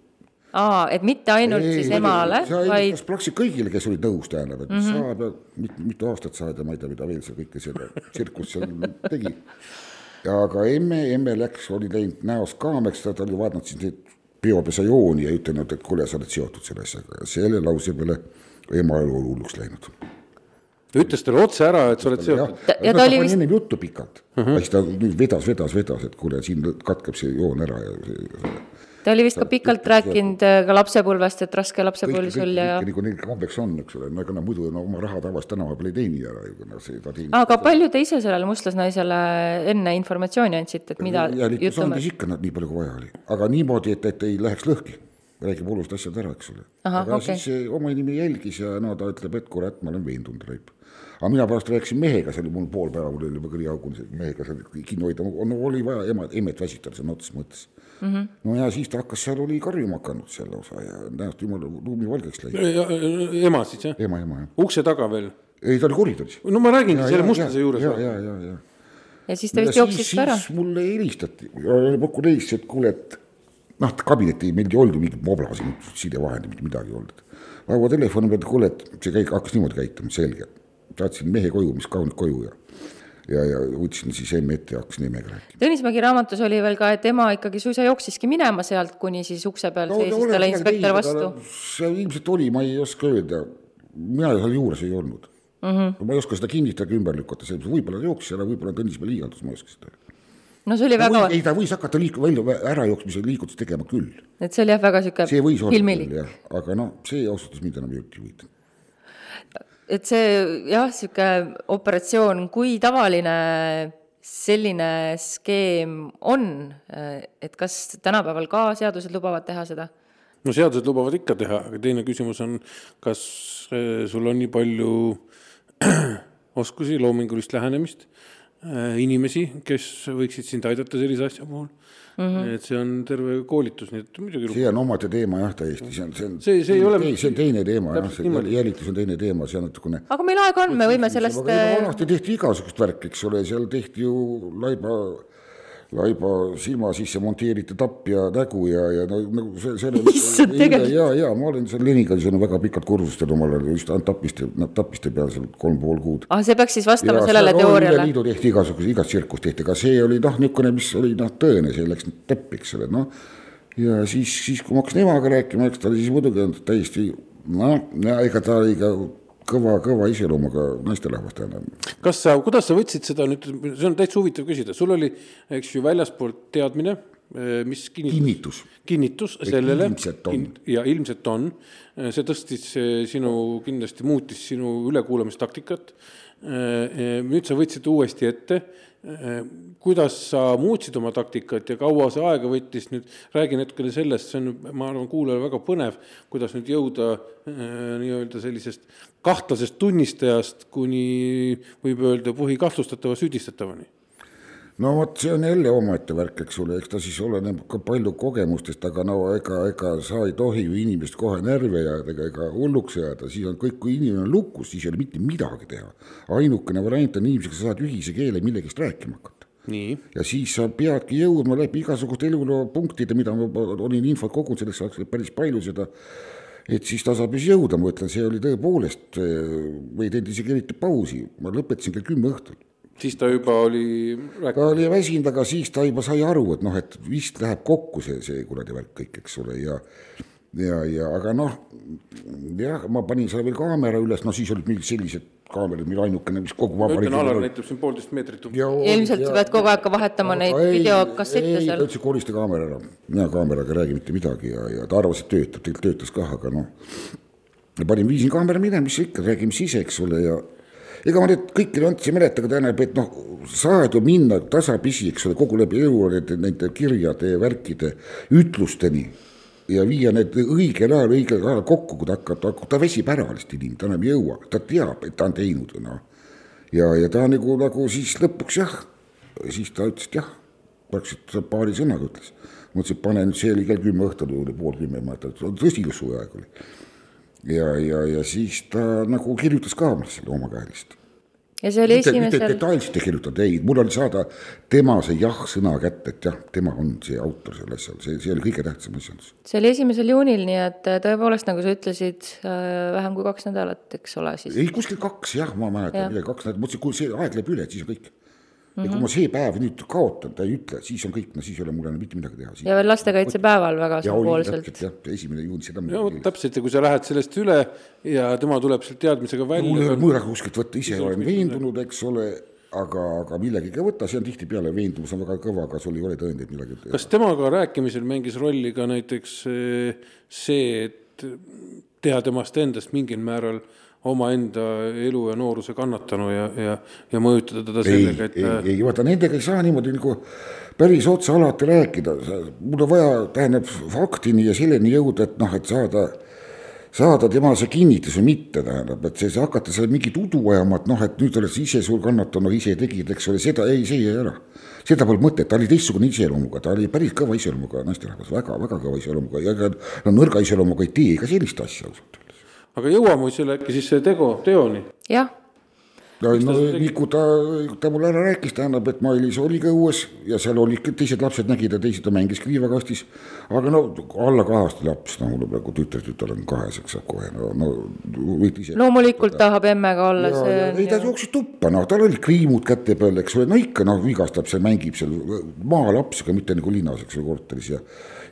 aa, et mitte ainult ei, siis emale, vaid praktiliselt kõigile, kes olid nõus, tähendab, et mm -hmm. saab ja mit, mitu aastat saad ja ma ei tea, mida veel seal kõike seda tsirkust seal tegi. ja aga emme, emme läks, oli läinud näost kaameks, ta oli vaadanud siis neid peopesa jooni ja ütelnud, et kuule, sa oled seotud selle asjaga ja selle lause peale ema elu oli hulluks läinud. ta ütles talle otse ära, et sa oled seotud. Ta- ja ta oli vist- ennem juttu pikalt uh, -huh. siis ta vedas, vedas, vedas, et kuule, siin katkeb see joon ära ja see, ta oli vist ka pikalt rääkinud äh, ka lapsepõlvest, et raske lapsepõlv sul ja nagu neil kombeks on, eks ole, no ega nad muidu no, oma raha tavaliselt tänava peal ei teeni ära ju, kuna see ta teenib. aga palju te ise sellele mustlasnaisele enne informatsiooni andsite, et mida jälitus juhtuma andis ikka nad nii palju, kui vaja oli, aga niimoodi, et, et ei läheks lõhki. Räägib olulised asjad ära, eks ole. Aga okei. siis see oma inimene jälgis ja no ta ütleb, et kurat, ma olen veendunud, Reip. aga mina pärast rääkisin mehega, see oli mul pool päeva, mul oli juba kõriaugune, mehega seal kinni hoida, no oli vaja ema, emmet väsitada sõna otseses mõttes mm. Mhm. -hmm. no ja siis ta hakkas seal, oli karjuma hakanud seal lausa ja näost jumala ruumi valgeks läinud. ema siis jah? ema, ema jah. ukse taga veel? ei, ta oli koridoris. no ma räägingi selle mustlase juures. ja, ja, ja, ja ja siis ta vist jooksis ka ära. siis mulle helistati, prokurör helistas, et kuule, et noh, kabinetti meil ei olnud ju mingit mobla siin, sidevahendi, mitte midagi ei olnud. Vaeva telefoni pealt, kuule, et see käik hakkas niimoodi käituma, selge. saatsin mehe koju, mis kaunis koju ja, ja, ja võtsin siis emme ette ja hakkasin emmega rääkima. Tõnismägi raamatus oli veel ka, et ema ikkagi suisa jooksiski minema sealt, kuni siis ukse peal seisis talle inspektor vastu. see ilmselt oli, ma ei oska öelda, mina seal juures ei olnud mm. -hmm. ma ei oska seda kinnitada ega ümber lükata, see võib-olla jooksis ära, võib-olla Tõnismäe liialdus, ma ei oska seda öelda no see oli ta väga, või, ei, ta võis hakata liik-, välja ärajooksmise liigutust tegema küll. et see oli jah, väga olla filmilik aga noh, see ausalt öeldes mind enam ei huvita. et see jah, sihuke operatsioon, kui tavaline selline skeem on, et kas tänapäeval ka seadused lubavad teha seda? no seadused lubavad ikka teha, aga teine küsimus on, kas eh, sul on nii palju oskusi, loomingulist lähenemist, inimesi, kes võiksid sind aidata sellise asja puhul mm. -hmm. et see on terve koolitus, nii et muidugi. see on omaette teema jah, täiesti, see on, see on. see, see ei ole. see on teine teema jah, see jälitus on teine teema, see on natukene. aga meil aega on, me võime sellest. vanasti tehti igasugust värki, eks ole, seal tehti ju laiba laiba silma sisse monteeriti tapja nägu ja, ja no nagu see, see issand, tegelikult. ja, ja ma olen seal Lenigas olnud väga pikalt kursustel omal ajal just tapiste, tapiste peal seal kolm pool kuud. ah, see peaks siis vastama ja, sellele teooriale? liidu tehti igasuguse, igat tsirkust tehti, aga see oli noh, niisugune, mis oli noh, tõene, see läks täppi, eks ole, noh. ja siis, siis kui ma hakkasin emaga rääkima, eks ta oli siis muidugi täiesti noh, ega ta oli ka kõva, kõva iseloomuga naisterahvas tähendab. kas sa, kuidas sa võtsid seda nüüd, see on täitsa huvitav küsida, sul oli, eks ju, väljaspoolt teadmine, eh, mis kinnitus, kinnitus, kinnitus sellele. kin, ja ilmselt on, see tõstis eh, sinu, kindlasti muutis sinu ülekuulamistaktikat. Eh, nüüd sa võtsid uuesti ette kuidas sa muutsid oma taktikat ja kaua see aega võttis, nüüd räägi natukene sellest, see on, ma arvan, kuulajale väga põnev, kuidas nüüd jõuda äh, nii-öelda sellisest kahtlasest tunnistajast kuni võib öelda põhikahtlustatava süüdistatavani no vot, see on jälle omaette värk, eks ole, eks ta siis oleneb ka palju kogemustest, aga no ega, ega sa ei tohi ju inimest kohe närvi ajada ega, ega hulluks jääda, siis on kõik, kui inimene on lukus, siis ei ole mitte midagi teha. ainukene variant on inimesega, sa saad ühise keele millegist rääkima hakata. ja siis sa peadki jõudma läbi igasuguste eluloo punktide, mida ma olin infot kogunud, selleks ajaks päris palju seda et siis tasapisi jõuda, ma ütlen, see oli tõepoolest, me ei teinud isegi eriti pausi, ma lõpetasin kell kümme õhtul siis ta juba oli ta oli väsinud, aga siis ta juba sai aru, et noh, et vist läheb kokku see, see kuradi värk kõik, eks ole, ja ja, ja aga noh, jah, ma panin seal veel kaamera üles, no siis olid mingid sellised kaamerad, mille ainukene, mis kogu vabariigi ma ütlen, Alar näitab siin poolteist meetrit. ilmselt sa pead kogu aeg ka vahetama neid videokassette seal. ta ütles, et korista kaamera ära, mina kaameraga ei räägi mitte midagi ja, ja ta arvas, et töötab, tegelikult töötas kah, aga noh. ja panin, viisin kaamera minema, mis ikka, räägime siis, eks ole, ja ega ma nüüd kõiki nüansse ei mäleta, aga tähendab, et noh, saad ju minna tasapisi, eks ole, kogu läbi elu nende, nende kirjade ja värkide ütlusteni ja viia need õigel ajal, õigel ajal kokku, kui ta hakkab, ta, ta väsib ära lihtsalt inimene, ta enam ei jõua, ta teab, et ta on teinud, noh. ja, ja ta nagu, nagu siis lõpuks jah, siis ta ütles, et jah, praktiliselt paari sõnaga ütles. mõtlesin, et pane nüüd, see oli kell kümme õhtul, oli pool kümme, ma ei tea, tõsi usuaeg oli ja, ja, ja siis ta nagu kirjutas ka selle omakäelist. ja see oli mitte, esimesel. mitte detailselt ei kirjutanud, ei, mul oli saada tema see jah-sõna kätte, et jah, tema on see autor sellel asjal, see, see oli kõige tähtsam asjandus. see oli esimesel juunil, nii et äh, tõepoolest, nagu sa ütlesid, äh, vähem kui kaks nädalat, eks ole siis. ei, kuskil kaks jah, ma mäletan, midagi kaks nädalat, mõtlesin, kui see aeg läheb üle, siis on kõik ja kui ma see päev nüüd kaotan, ta ei ütle, siis on kõik, no siis ei ole mul enam mitte midagi teha. ja veel lastekaitsepäeval väga sümboolselt. jah, esimene juuni, seda. no vot täpselt ja kui sa lähed sellest üle ja tema tuleb sealt teadmisega välja. mul ei ole mõõra kuskilt võtta, ise olen veendunud, eks ole, aga, aga millegagi ei võta, see on tihtipeale veendumus on väga kõva, aga sul ei ole tõendeid millegi. kas temaga rääkimisel mängis rolli ka näiteks eh, see, et teha temast endast mingil määral äh, omaenda elu ja nooruse kannatanu ja, ja, ja mõjutada teda sellega, et. ei, ei vaata nendega ei saa niimoodi nagu päris otse alati rääkida, mul on vaja, tähendab faktini ja selleni jõuda, et noh, et saada, saada tema see kinnitus või mitte, tähendab, et see, see hakata seal mingit udu ajama, et noh, et nüüd oled sa ise suur kannatanu, ise tegid, eks ole, seda ei, see jäi ära. seda polnud mõtet, ta oli teistsugune iseloomuga, ta oli päris kõva iseloomuga naisterahvas, väga, väga kõva iseloomuga ja ega no nõrga iseloomuga ei tee ka sellist asja ausalt aga jõuame selle äkki siis tegu, teoni? jah no, no nii kui ta, ta mulle ära rääkis, tähendab, et Mailis oli ka õues ja seal olid teised lapsed nägid ja teised ta mängis kriivakastis. aga no alla kaheaastane laps, no mul on praegu tütar, tütar on kaheseks saab kohe, no, no võid ise. loomulikult tahab emmega olla. ei, ta jooksis tuppa, noh, tal olid kriimud käte peal, eks ole, no ikka noh, vigastab seal, mängib seal maalaps, aga mitte nagu linnas, eks ole, korteris ja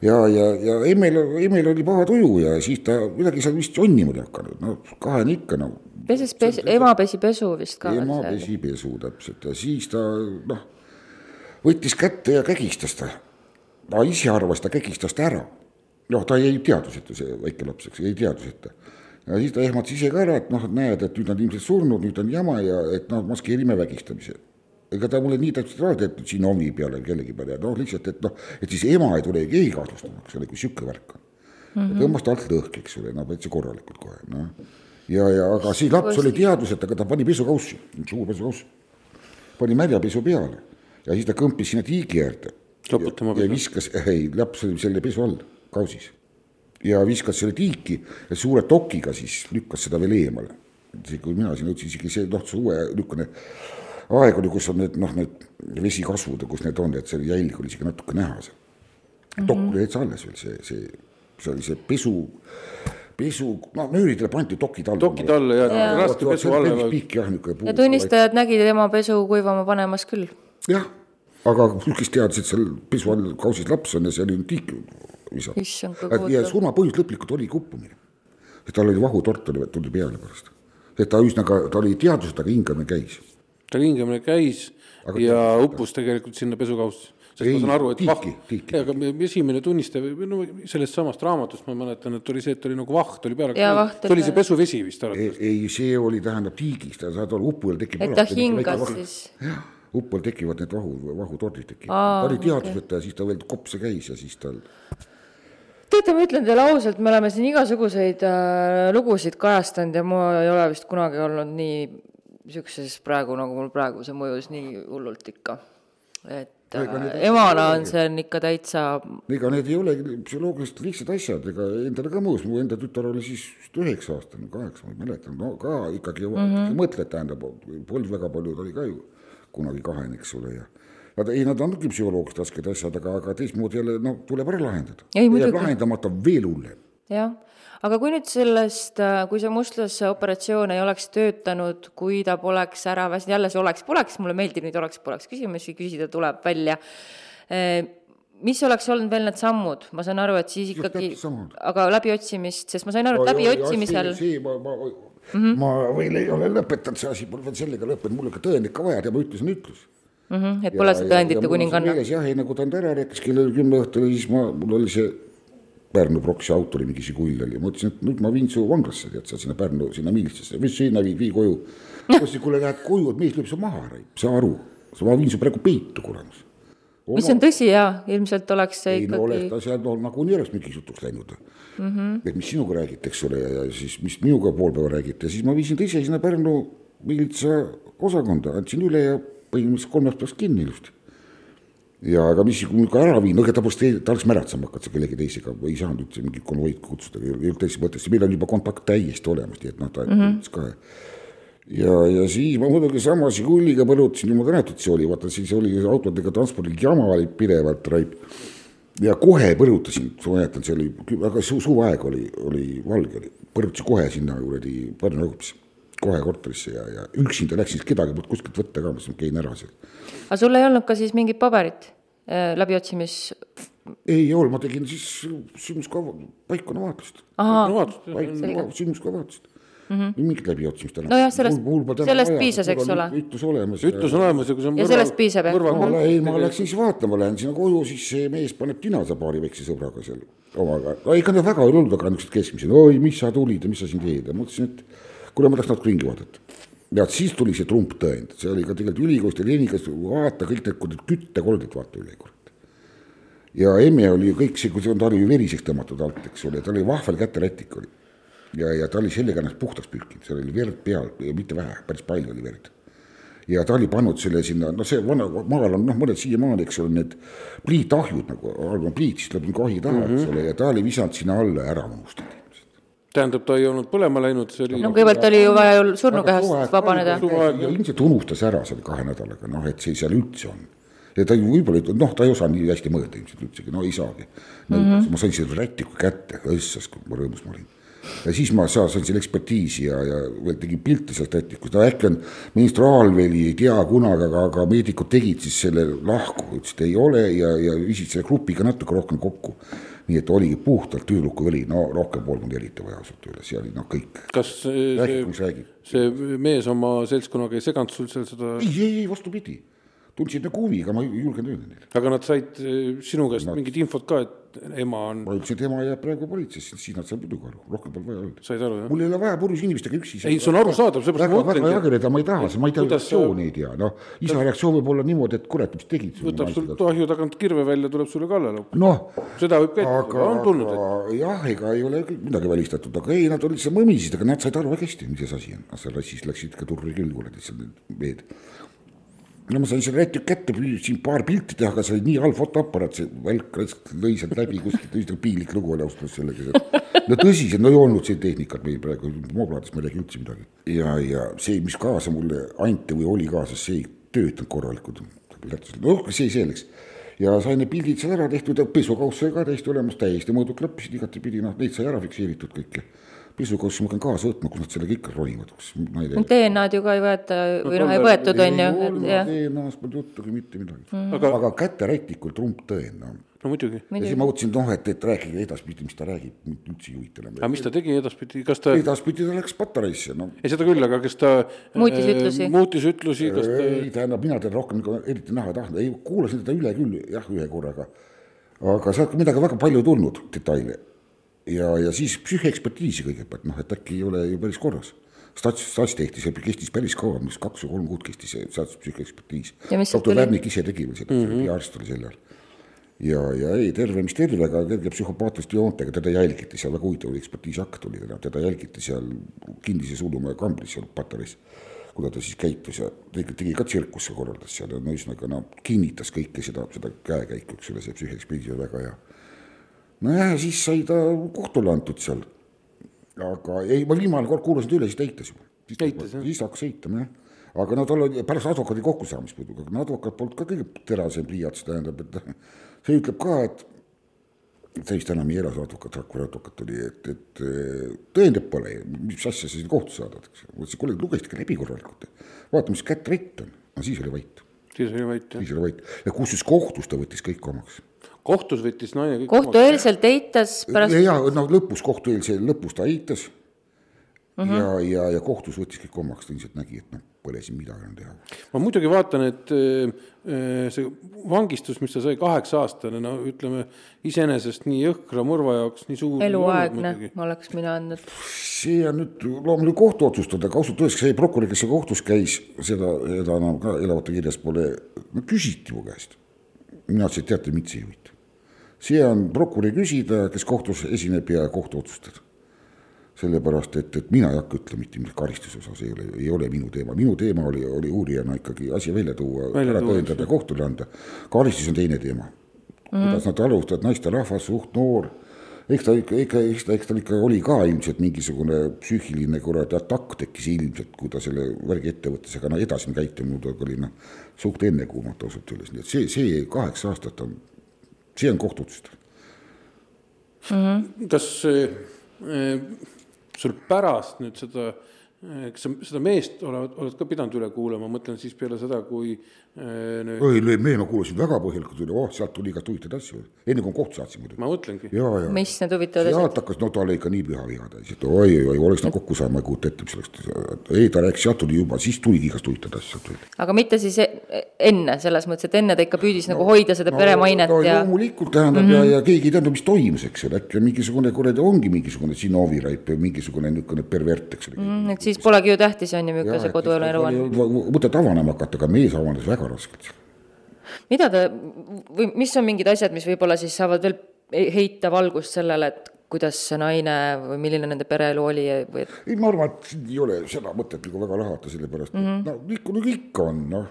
ja, ja, ja emmel, emmel oli paha tuju ja siis ta midagi seal vist jonnima oli hakanud, no kahene ikka no. peses pes-, ema pesi pesu vist ka. ema pesi pesu täpselt ja siis ta noh, võttis kätte ja kägistas ta. ta ise arvas, ta kägistas ta ära. noh, ta jäi teadvuseta, see väike laps, eks, jäi teadvuseta ja siis ta ehmatas ise ka ära, et noh, et näed, et nüüd on ilmselt surnud, nüüd on jama ja et noh, maskeerime vägistamise ega ta mulle nii täpselt ei öelnud, et siin omi peale kellegi peale ja noh, lihtsalt, et noh, et siis ema ei tule keegi kahtlustama, eks ole, kui sihuke värk on mm. -hmm. tõmbas ta alt lõhki, eks ole, no täitsa korralikult kohe, noh. ja, ja aga siis laps oli teadvuseta, aga ta pani pesukaussi, suur pesukauss, pani märja pesu peale ja siis ta kõmpis sinna tiigi äärde. Ja pesu. viskas, ei, laps oli selle pesu all, kausis. ja viskas selle tiiki ja suure tokiga siis lükkas seda veel eemale. kui mina sinna jõudsin, isegi see noh, uue niisugune aeg oli, kus on need noh, need vesikasvud ja kus need on, et see jälg oli isegi natuke näha seal. dokk oli täitsa alles veel see, see, see oli see pesu, pesu, no nööridele pandi dokid alla. dokid alla ja, ja. raske pesu alla. ja tunnistajad nägid tema pesu kuivama panemas küll. jah, aga kes teadis, et seal pesu all kausis laps on ja see oli tiiki visatud. ja surma põhjus lõplikult oli uppumine. et tal oli vahutort oli, tuli peale pärast. et ta üsna ka, ta oli teadvuseta, aga hingamine käis. Tal hingamine käis Aga aga ja uppus tegelikult sinna pesukaussi. sest Ei, ma saan aru, et tiiki, tiiki. aga me- esimene tunnistaja, no sellest samast raamatust ma mäletan, et oli see, et oli nagu vaht oli peale. Jaa, vaht see oli see peal. pesuvesi vist arvates. ei, see oli, tähendab tiigis, ta saad aru, upujal tekib. et ta hingas siis. jah, uppujal tekivad need vahu, vahutordid tekivad. Ta oli teadvuseta ja siis ta veel kopse käis ja siis tal teate, ma ütlen teile ausalt, me oleme siin igasuguseid äh, lugusid kajastanud ja ma ei ole vist kunagi olnud nii siukses praegu, nagu mul praegu see mõjus nii hullult ikka. et äh, emana on see on ikka täitsa, ega need ei olegi psühholoogiliselt lihtsad asjad, ega endale ka mõjus, mu enda tütar oli siis vist üheksa aastane, kaheksa, ma ei mäleta, no ka ikkagi mm -hmm. mõtled, tähendab, polnud väga palju, ta oli ka ju kunagi kahene, eks ole, ja Nad, ei, nad ongi psühholoogiliselt rasked asjad, aga, aga teistmoodi jälle noh, tuleb ära lahendada. Muidugi. lahendamata veel hullem. jah. Aga kui nüüd sellest, kui see mustlase operatsioon ei oleks töötanud, kui ta poleks ära väsinud, jälle see oleks-poleks, mulle meeldib neid oleks-poleks küsimusi küsida, tuleb välja. mis oleks olnud veel need sammud, ma saan aru, et siis ikkagi aga läbiotsimist, sest ma sain aru, et läbiotsimisel, ma, ma mm, -hmm. ma veel ei ole lõpetanud, see asi pole veel sellega lõppenud, mul ikka tõendit ka vaja, tema ütlus on ütlus. Mhm, et pole see tõendite kuninganna. jah, ei nagu ta nüüd ära rääkis kell kümme õhtul ja siis ma, mul oli see Pärnu proksi auto oli mingi Žigul oli, ma ütlesin, et nüüd ma viin su vanglasse, tead sa sinna Pärnu, sinna miilitsesse, mis sinna viid, vii koju. ma ütlesin, kuule lähed koju, et mees lööb su maha, saa aru, ma viin su praegu peitu, kuramus. mis on tõsi jaa, ilmselt oleks see ei no oleks ikkagi, ta seal no, nagunii oleks mingi jutuks läinud mm. -hmm. et mis sinuga räägite, eks ole, ja, ja siis mis minuga pool päeva räägite, siis ma viisin ta ise sinna Pärnu miilitsa osakonda, andsin üle ja põhimõtteliselt kolmest päevast kinni ilusti. Ja aga mis, kui ka ära viin, no ega ta poleks, ta oleks märatsema hakanud seal kellegi teisega, ei saanud üldse mingit konvoid kutsuda, ei olnud teist mõttes, meil oli juba kontakt täiesti olemas, nii et noh, ta mm -hmm. ka ja, ja siis ma muidugi sama Žiguliga põrutasin, jumal tänatud see oli, vaata siis oli autodega transpordil jama oli pidevalt raip. ja kohe põrutasin, ma mäletan, see oli väga su-, suveaeg oli, oli valge oli, põrutasin kohe sinna kuradi Pärnu õppesse, kohe korterisse ja, ja üksinda läksin, kedagi polnud kuskilt võtta ka, ma mõtlesin, käin ära seal. aga sul ei olnud ka siis mingit paberit äh, läbiotsimis, ei olnud, ma tegin siis sündmuskava, paikkonnavaatlust. sündmuskava vaatust mm. -hmm. mingit läbiotsimist enam. Nojah, sellest- sellest piisas, eks ole. ütlus olemas. ütlus on olemas ja kui see on Ja sellest piisab, jah? mõrva ma, ei, ma läksin siis vaatama, lähen sinna koju, siis see mees paneb tinasa paari väikse sõbraga seal omaga. ega nad väga ei olnud, aga niisugused keskmised, oi, mis sa tulid ja mis sa siin teed ja ma mõtlesin, et kuule, ma tahaks natuke ringi vaadata. ja siis tuli see trumptõend, see oli ka tegelikult ülikoolist ja Leninist, vaata kõik need kuradi küttekolded, vaata üle, kurat. ja emme oli ju kõik see, kui see on, ta oli ju veriseks tõmmatud alt, eks ole, ta oli vahvel käterätik oli. ja, ja ta oli sellega ennast puhtaks pürkinud, seal oli verd peal ja mitte vähe, päris palju oli verd ja ta oli pannud selle sinna, no see vana maal on noh, mõned siiamaani, eks ole, need pliitahjud nagu, algab pliit, siis tuleb nagu ahi taha mm, -hmm. eks ole, ja ta oli visanud sinna alla ära unustanud. tähendab, ta ei olnud põlema läinud, see oli no kõigepealt oli ju vaja ju surnukehast vabaneda. ja ilmselt unustas ära selle kahe nädalaga, noh, et see seal üldse on. ja ta ju võib-olla, noh, ta ei osanud nii hästi mõelda ilmselt üldsegi, no ei saagi mm. -hmm. ma sain selle rätiku kätte, õssas, kui ma rõõmus ma olin. ja siis ma sa- sain selle ekspertiisi ja, ja veel tegin pilte sealt rätikust, no äkki on ministraalveli, ei tea kunagi, aga, aga meedikud tegid siis selle lahku, ütlesid ei ole ja, ja viisid selle grupiga natuke rohkem kokku. Nii et oligi puhtalt tüdruku veli, no rohkem polnud eriti vaja ausalt öeldes, see oli noh, kõik. kas see, räägi, mis see, räägib. see mees oma seltskonnaga ei seganud sul seal seda, ei, ei, ei vastupidi, tundsid nagu huvi, aga ma ei julgenud öelda neile. aga nad said eh, sinu käest mingit infot ka, et et ema on, ma ütlesin, et ema jääb praegu politseisse, siis nad saavad muidugi aru, rohkem pole vaja öelda. said aru jah? mul ei ole vaja purjus inimestega üksi. ei, see on arusaadav, seepärast väga, ma väga mõtlengi, jageleda ma ei taha, ma ei tea reaktsiooni ei tea, noh, isa reaktsioon võib olla niimoodi, et kurat, mis tegid. võtab sul ahju tagant kirve välja, tuleb sulle kallale. noh, seda võib ka ette on, tulnud, et aga jah, ega ei ole küll midagi välistatud, aga ei, nad seal mõmisid, aga nad said aru väga hästi, mis asi on, seal assis läksid ikka turri küll kuradi seal need mehed. No ma sain selle räti kätte, püüdsin paar pilti teha, aga see oli nii halb fotoaparaat, see välk lõi sealt läbi kuskilt, üsna piinlik lugu oli ausalt öeldes sellega. no tõsiselt, no ei olnud sellist tehnikat meil praegu, moobladest ma ei räägi üldse midagi. ja, ja see, mis kaasa mulle anti või oli kaasas, see ei töötanud korralikult. noh, see selleks ja sain need pildid seal ära tehtud pesukauss sai ka täiesti olemas, täiesti mõõdud klappisid igatepidi, noh, neid sai ära fikseeritud kõike. Pesukaussi ma pean kaasa võtma, kus nad sellega ikka ronivad, kus ma ei tea. DNA-d ju ka ei võeta või noh, ei võetud, on ju. DNA-st polnud juttugi mitte midagi mm.. Aga- aga käterätikul trump tõend, noh. no muidugi. ja siis ma mõtlesin, noh, et, et rääkige edaspidi, mis ta räägib, mind üldse ei huvita enam aga. mis ta tegi edaspidi, kas ta, edaspidi ta läks patareisse, noh. ei seda küll, aga kas ta Muutis äh, ütlusi? muutis ütlusi, kas ta ei, tähendab, mina teda rohkem eriti näha ei tahtnud, ei kuulasin teda üle küll jah, ühe korraga. aga sealt midagi väga palju tulnud detaile ja, ja siis psühhekspertiisi kõigepealt noh, et äkki ei ole ju päris korras. Stats, Stats tehti, see kestis päris kaua, mis kaks või kolm kuud kestis see Stats sealt doktor tuli? Värnik ise tegi veel seda mm, -hmm. arst oli sel ajal. ja, ja ei terve mis terve, aga kerge psühhopaatiliste joontega teda jälgiti seal, väga huvitav ekspertiisakt oli teda, teda jälgiti seal kinnises hullumaja kambris seal Patareis kuidas ta siis käitus ja tegi, tegi ka tsirkuse korraldas seal ja no ühesõnaga no kinnitas kõike seda, seda käekäiku, eks ole, see psühhekspertiis oli väga hea. nojah, ja siis sai ta kohtule antud seal. aga ei, ma viimane kord kuulasin ta üle, siis ta eitas juba. Eitas, jah? siis hakkas eitama jah. aga no tal oli pärast advokaadi kokkusaamist muidugi, aga advokaat polnud ka kõige terasem pliiats, tähendab, et see ütleb ka, et ta vist enam ei ela, see advokaat, Rakvere advokaat oli, et, et eh, tõendeid pole, mis asja sa siin kohtu saadad, eks ju. ma ütlesin, kuule, lugesid ikka läbi korralikult. vaata, mis kätt rett on. no siis oli vait, siis oli vait jah. siis oli vait ja kusjuures kohtus ta võttis kõik omaks. Kohtus võttis naine kõik kohtueelselt eitas pärast, ja no lõpus kohtueelse lõpus ta eitas uh. -huh. ja, ja, ja kohtus võttis kõik omaks, ta ilmselt nägi, et noh, pole siin midagi enam teha. ma muidugi vaatan, et äh, äh, see vangistus, mis ta sai kaheksa aastane, no ütleme iseenesest nii jõhkra mõrva jaoks nii suur. eluaegne oleks mina andnud. see on nüüd loomulikult kohtu otsustada, aga ausalt öeldes see prokurör, kes seal kohtus käis, seda, seda enam ka elavate kirjas pole, no küsiti mu käest. mina ütlesin, et teate, mind see ei huvita. See on prokuröri küsida, kes kohtus esineb ja kohtu otsustada. sellepärast, et, et mina ei hakka ütlema mitte midagi karistuse osas, ei ole, ei ole minu teema, minu teema oli, oli uurijana ikkagi asi välja tuua, ära tõendada, kohtule anda. karistus on teine teema mm. -hmm. kuidas nad alustavad, naisterahvas, suht noor eks ta ikka, ikka, eks ta, eks tal ikka oli ka ilmselt mingisugune psüühiline kuradi atakk tekkis ilmselt, kui ta selle värgi ette võttis, aga no edasine käitumine oli noh, suht ennekuulmatu ausalt öeldes, nii et see, see kaheksa aastat on, see on kohtu otsustada. kas äh, sul pärast nüüd seda, kas sa seda meest oled, oled ka pidanud üle kuulama, ma mõtlen siis peale seda, kui äh, nüüd, ei, me, ma kuulasin väga põhjalikult üle, oh sealt tuli igast huvitavaid asju, enne kui ma kohtu saatsin muidugi. ma mõtlengi, ja, ja. mis need huvitavad asjad? sealt hakkas, no ta oli ikka nii püha viha täis, et oi, oi, oi, oleks nad kokku saama, ei kujuta ette, mis oleks, ei ta rääkis, sealt tuli juba, siis tuligi igast huvitavaid asju aga mitte siis e- enne, selles mõttes, et enne ta ikka püüdis no, nagu hoida seda no, peremainet no, ja loomulikult tähendab mm -hmm. ja, ja keegi ei teadnud, mis toimus, eks ole, äkki mingisugune kuradi ongi mingisugune Zinovi raip või mingisugune niisugune pervert, eks ole mm, et siis polegi ju tähtis, on ju, milline see koduelu elu on. mõtet avanema hakata, aga mees avanes väga raskelt. mida ta või mis on mingid asjad, mis võib-olla siis saavad veel heita valgust sellele, et kuidas see naine või milline nende pereelu oli või et ei, ma arvan, et siin ei ole seda mõtet nagu väga lahata, sellepärast et mm -hmm. no ikka nagu ikka on, noh.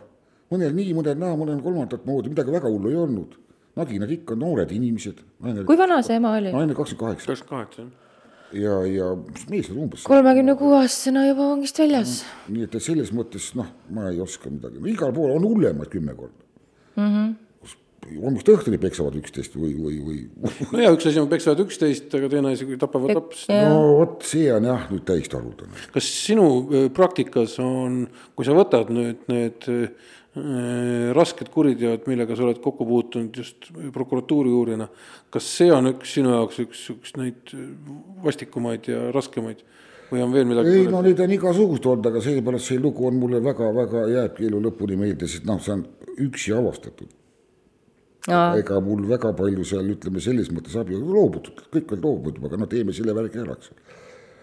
mõnel nii, mõnel naa, mõnel kolmandat moodi, midagi väga hullu ei olnud. naginad ikka noored inimesed. kui vana see ema oli? naine kakskümmend kaheksa kakskümmend kaheksa jah. ja, ja mees oli umbes kolmekümne kuue aastasena juba vangist väljas. nii et selles mõttes noh, ma ei oska midagi, igal pool on hullemaid kümme korda mm. -hmm. kus hommikust õhtuni peksavad üksteist või, või, või no ja üks asi on peksavad üksteist, aga teine asi, kui tapavad laps. no vot, see on jah nüüd täiesti haruldane. kas sinu öö, praktikas on, kui sa võtad nüüd need äh, rasked kuriteod, millega sa oled kokku puutunud just prokuratuuri uurijana, kas see on üks sinu jaoks üks, üks neid öö, vastikumaid ja raskemaid või on veel midagi? ei no neid on igasugust olnud, aga seepärast see lugu on mulle väga-väga jääbki elu lõpuni meelde, sest noh, see on üksi avastatud. Ega mul väga palju seal ütleme selles mõttes abi loobutud, kõik veel loobub, aga no teeme selle värgi ära, eks ole.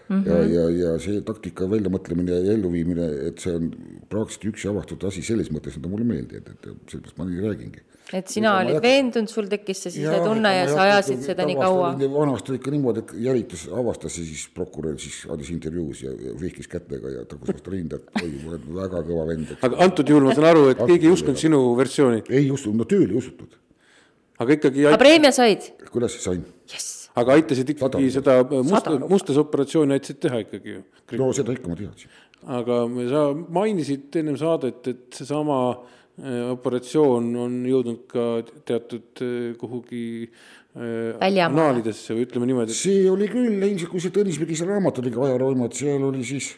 Mhm. ja, ja, ja see taktika väljamõtlemine ja elluviimine, et see on praktiliselt üksi avastatud asi selles mõttes, et ta mulle meeldib, et, et sellepärast ma nii räägingi. et sina ma olid hakka- veendunud, sul tekkis see sisetunne ja sa ajasid seda nii kaua. vanasti oli ikka niimoodi, et jälitus avastas ja siis prokurör siis andis intervjuus ja ja vihkis kätega ja tagus vastu rinda, et oi, ma olen väga kõva vend, aga antud juhul ma saan aru, et keegi ei uskunud sinu versiooni, ei usunud, no tööl ei usutud. aga ikkagi aga preemia said? kuidas sain? jess, aga aitasid ikkagi Sada. seda musta, mustasoperatsiooni aitasid teha ikkagi ju. no seda ikka ma teadsin. aga sa mainisid ennem saadet, et seesama äh, operatsioon on jõudnud ka teatud äh, kuhugi äh, annaalidesse või ütleme niimoodi, et see oli küll, ilmselt kui see Tõnis Mägise raamat oli ka ajalooimad, seal oli siis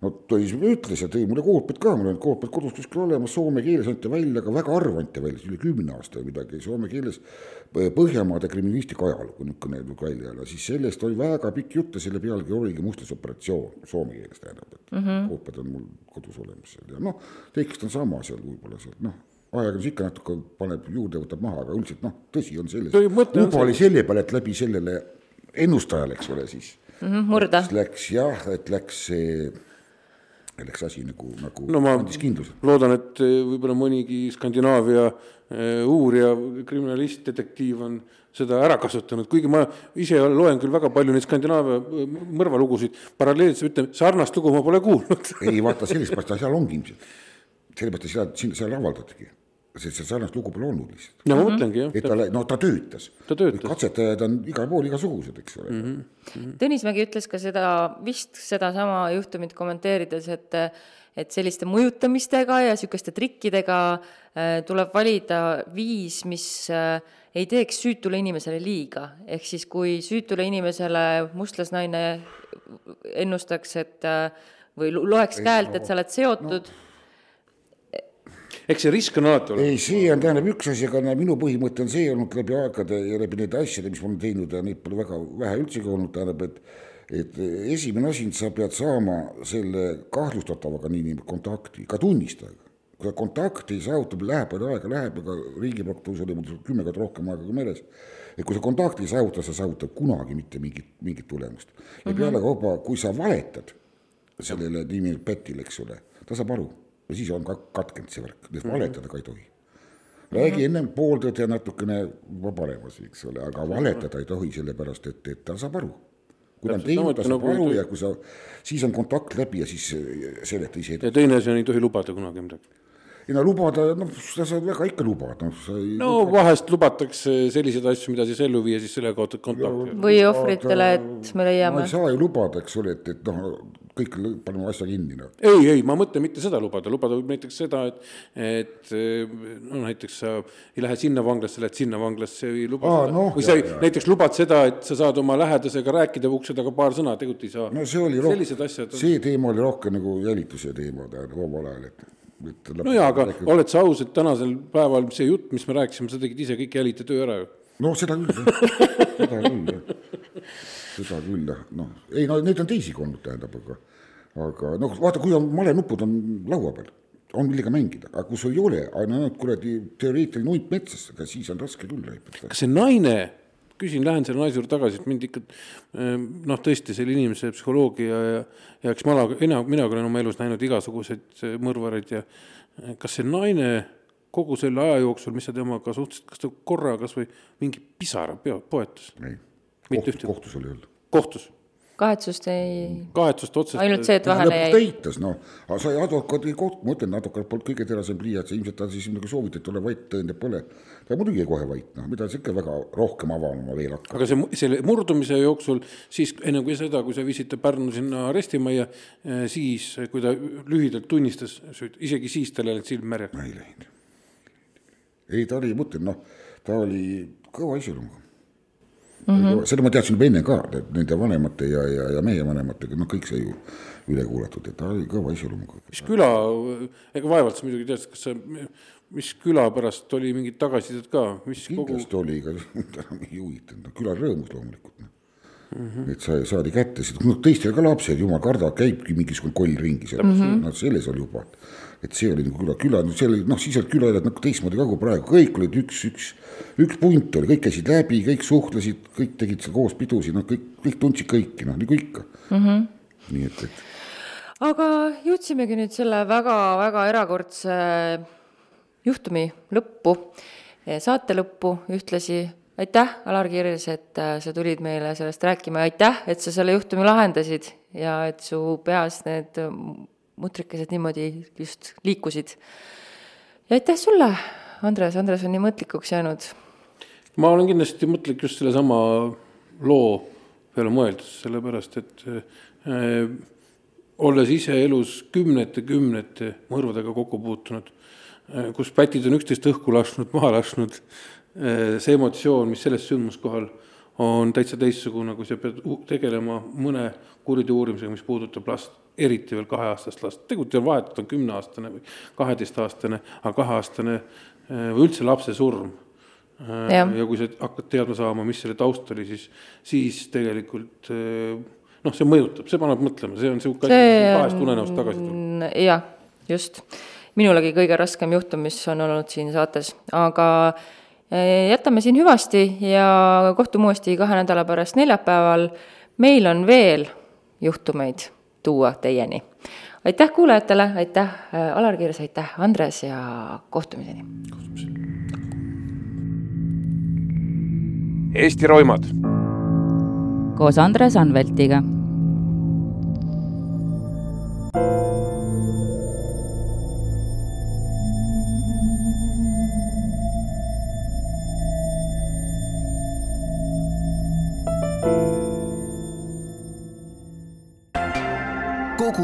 no Tõnis ütles ja tõi mulle koopid ka, mul on koopid kodus kuskil olemas, soome keeles anti välja, aga väga harva anti välja, üle kümne aasta või midagi, soome keeles Põhjamaade kriminalistika ajalugu niisugune tuli välja ja siis sellest oli väga pikk jutt ja selle pealgi oligi mustlasoperatsioon soome keeles tähendab, et mm -hmm. koopid on mul kodus olemas seal ja noh, tekst on sama seal võib-olla seal noh, ajakirjandus ikka natuke paneb juurde, võtab maha, aga üldiselt noh, tõsi on selles, Tõi- mõte on uba oli selle peale, et läbi sellele ennustajale, eks ole siis murda. siis läks jah, et läks see, läks asi nagu, nagu no ma andis kindluse. loodan, et äh, võib-olla mõnigi Skandinaavia äh, uurija, kriminalist, detektiiv on seda ära kasutanud, kuigi ma ise loen küll väga palju neid Skandinaavia äh, mõrvalugusid, paralleelselt ütlen, sarnast lugu ma pole kuulnud. ei vaata, sellepärast ta seal ongi ilmselt. sellepärast ta seal, seal avaldatigi. Sest see sarnast lugu pole olnud lihtsalt. no ma mõtlengi jah et ta, no ta töötas. Ta töötas. katsetajad on igal pool igasugused, eks ole mm. -hmm. Tõnis Mägi ütles ka seda, vist sedasama juhtumit kommenteerides, et et selliste mõjutamistega ja niisuguste trikkidega äh, tuleb valida viis, mis äh, ei teeks süütule inimesele liiga. ehk siis, kui süütule inimesele mustlasnaine ennustaks, et äh, või lo- loeks käelt, et sa oled seotud no., eks see risk on alati olemas. ei, see on, tähendab üks asi, aga minu põhimõte on see olnud läbi aegade ja läbi nende asjade, mis ma olen teinud ja neid pole väga vähe üldsegi olnud, tähendab, et et esimene asi, sa pead saama selle kahtlustatavaga nii-nimetatud kontakti, ka tunnistajaga. kui sa kontakti ei saavuta, läheb palju aega, läheb, aga riigiprokuratuuris oli mul kümme korda rohkem aega kui meeles. et kui sa kontakti ei saavuta, sa saavutad kunagi mitte mingit, mingit tulemust. ja pealekauba, kui sa valetad sellele nimelt Pätile, eks ole, ta saab aru ja siis on ka katkenud see värk, nii et valetada ka ei tohi. räägi ennem pooltõde natukene juba paremas, eks ole, aga valetada ei tohi, sellepärast et, et ta saab aru. kui ta on teinud, ta saab nagu aru ja kui sa, siis on kontakt läbi ja siis äh, seleta ise edasi. ja teine asi on, ei tohi lubada kunagi midagi. Ei no lubada, noh, sa saad väga ikka lubada, noh, sa ei no vahest lubatakse selliseid asju, mida siis ellu viia, siis selle kaotad kontakti. või ohvritele, et me ma leiame ei. saa ju lubada, eks ole, et, et noh, kõik paneme asja kinni, noh. ei, ei, ma mõtlen mitte seda lubada, lubada võib näiteks seda, et, et no näiteks sa ei lähe sinna vanglasse, lähed sinna vanglasse või luba Aa, seda noh, või sa jaa, ei, näiteks lubad seda, et sa saad oma lähedasega rääkida ukse taga paar sõna, tegelikult ei saa. no see oli rohkem sellised, asjad on. see teema oli rohkem nagu jälituse teema, tähendab, omal ajal, et, et no jaa, aga oled sa aus, et tänasel päeval see jutt, mis me rääkisime, sa tegid ise kõik jälitatöö ära ju. no seda küll, jah, seda küll, jah. seda küll, jah, noh, ei no neid on teisigi olnud, tähendab, aga aga noh, vaata, kui on malenupud on laua peal, on millega mängida, aga kui sul ei ole, ainult kuradi teoreetiline hunt metsas, ega siis on raske küll kas see naine, küsin, lähen selle naise juurde tagasi, et mind ikka ehm, noh, tõesti selle inimese psühholoogia ja, ja eks ma mina, minagi olen oma elus näinud igasuguseid eh, mõrvareid ja eh, kas see naine kogu selle aja jooksul, mis sa temaga suhtlesid, kas ta korra kas või mingi pisara poetas? Ei, kohtus, kohtus oli olnud. kohtus, kahetsust ei, kahetsust otsest ainult see, et vahele jäi. täitas, noh, aga sai advokaadi koht, ma ütlen, advokaat polnud kõige terasem pliiats, ilmselt ta siis nagu soovitati, ole vait, tõendeid pole. ta muidugi kohe vait, noh, mida sa ikka väga rohkem avama veel hakkad. aga see, selle murdumise jooksul siis enne kui seda, kui sa viisid ta Pärnu sinna arestimajja, siis kui ta lühidalt tunnistas süüd, isegi siis tal ei läinud silm märjaks. ei läinud. ei, ta oli, ma ütlen, noh, ta oli kõva iseloomuga mm. -hmm. seda ma teadsin juba enne ka, et nende vanemate ja, ja, ja meie vanematega, noh, kõik sai ju üle kuulatud, et ta oli kõva iseloomuga. mis küla, ega vaevalt sa muidugi tead, kas sa, mis küla pärast oli mingit tagasisidet ka, mis kogu, kindlasti oli, ega ta enam ei huvitanud, küla rõõmus loomulikult, noh. mm. -hmm. et sai, saadi kätte, no teistel ka lapsed, jumal kardavad, käibki mingisugune koll ringi seal mm, -hmm. no selles oli juba. et see oli nagu küla, küla, see oli noh, siis olid külaelad nagu teistmoodi ka kui praegu, kõik olid üks, üks, üks punt oli, kõik käisid läbi, kõik suhtlesid, kõik tegid seal koos pidusid, noh, kõik, kõik tundsid kõiki, noh, nagu ikka mm. -hmm. nii et, et. aga jõudsimegi nüüd selle väga-väga erakordse juhtumi lõppu, saate lõppu ühtlasi aitäh, Alar Kirjas, et äh, sa tulid meile sellest rääkima ja aitäh, et sa selle juhtumi lahendasid ja et su peas need mutrikesed niimoodi just liikusid. ja aitäh sulle, Andres, Andres on nii mõtlikuks jäänud. ma olen kindlasti mõtlik just sellesama loo peale mõeldes, sellepärast et äh, olles ise elus kümnete, kümnete mõrvadega kokku puutunud äh,, kus pätid on üksteist õhku lasknud, maha lasknud Äh, see emotsioon, mis selles sündmuskohal on täitsa teistsugune, kui sa pead tegelema mõne kuriteo uurimisega, mis puudutab last, eriti veel kaheaastast last, tegelikult ei ole vahet, et on kümneaastane või kaheteistaastane, aga kaheaastane äh, või üldse lapse surm. Äh, ja. kui sa hakkad teadma saama, mis selle taust oli, siis, siis tegelikult noh, see mõjutab, see paneb mõtlema, see on niisugune asi, mis kahest unenäost tagasi tuleb. jah, just. minulegi kõige raskem juhtum, mis on olnud siin saates, aga Eh, jätame siin hüvasti ja kohtume uuesti kahe nädala pärast neljapäeval. meil on veel juhtumeid tuua teieni. aitäh kuulajatele, aitäh eh, Alar Kirs, aitäh Andres ja kohtumiseni. Eesti roimad. koos Andres Anveltiga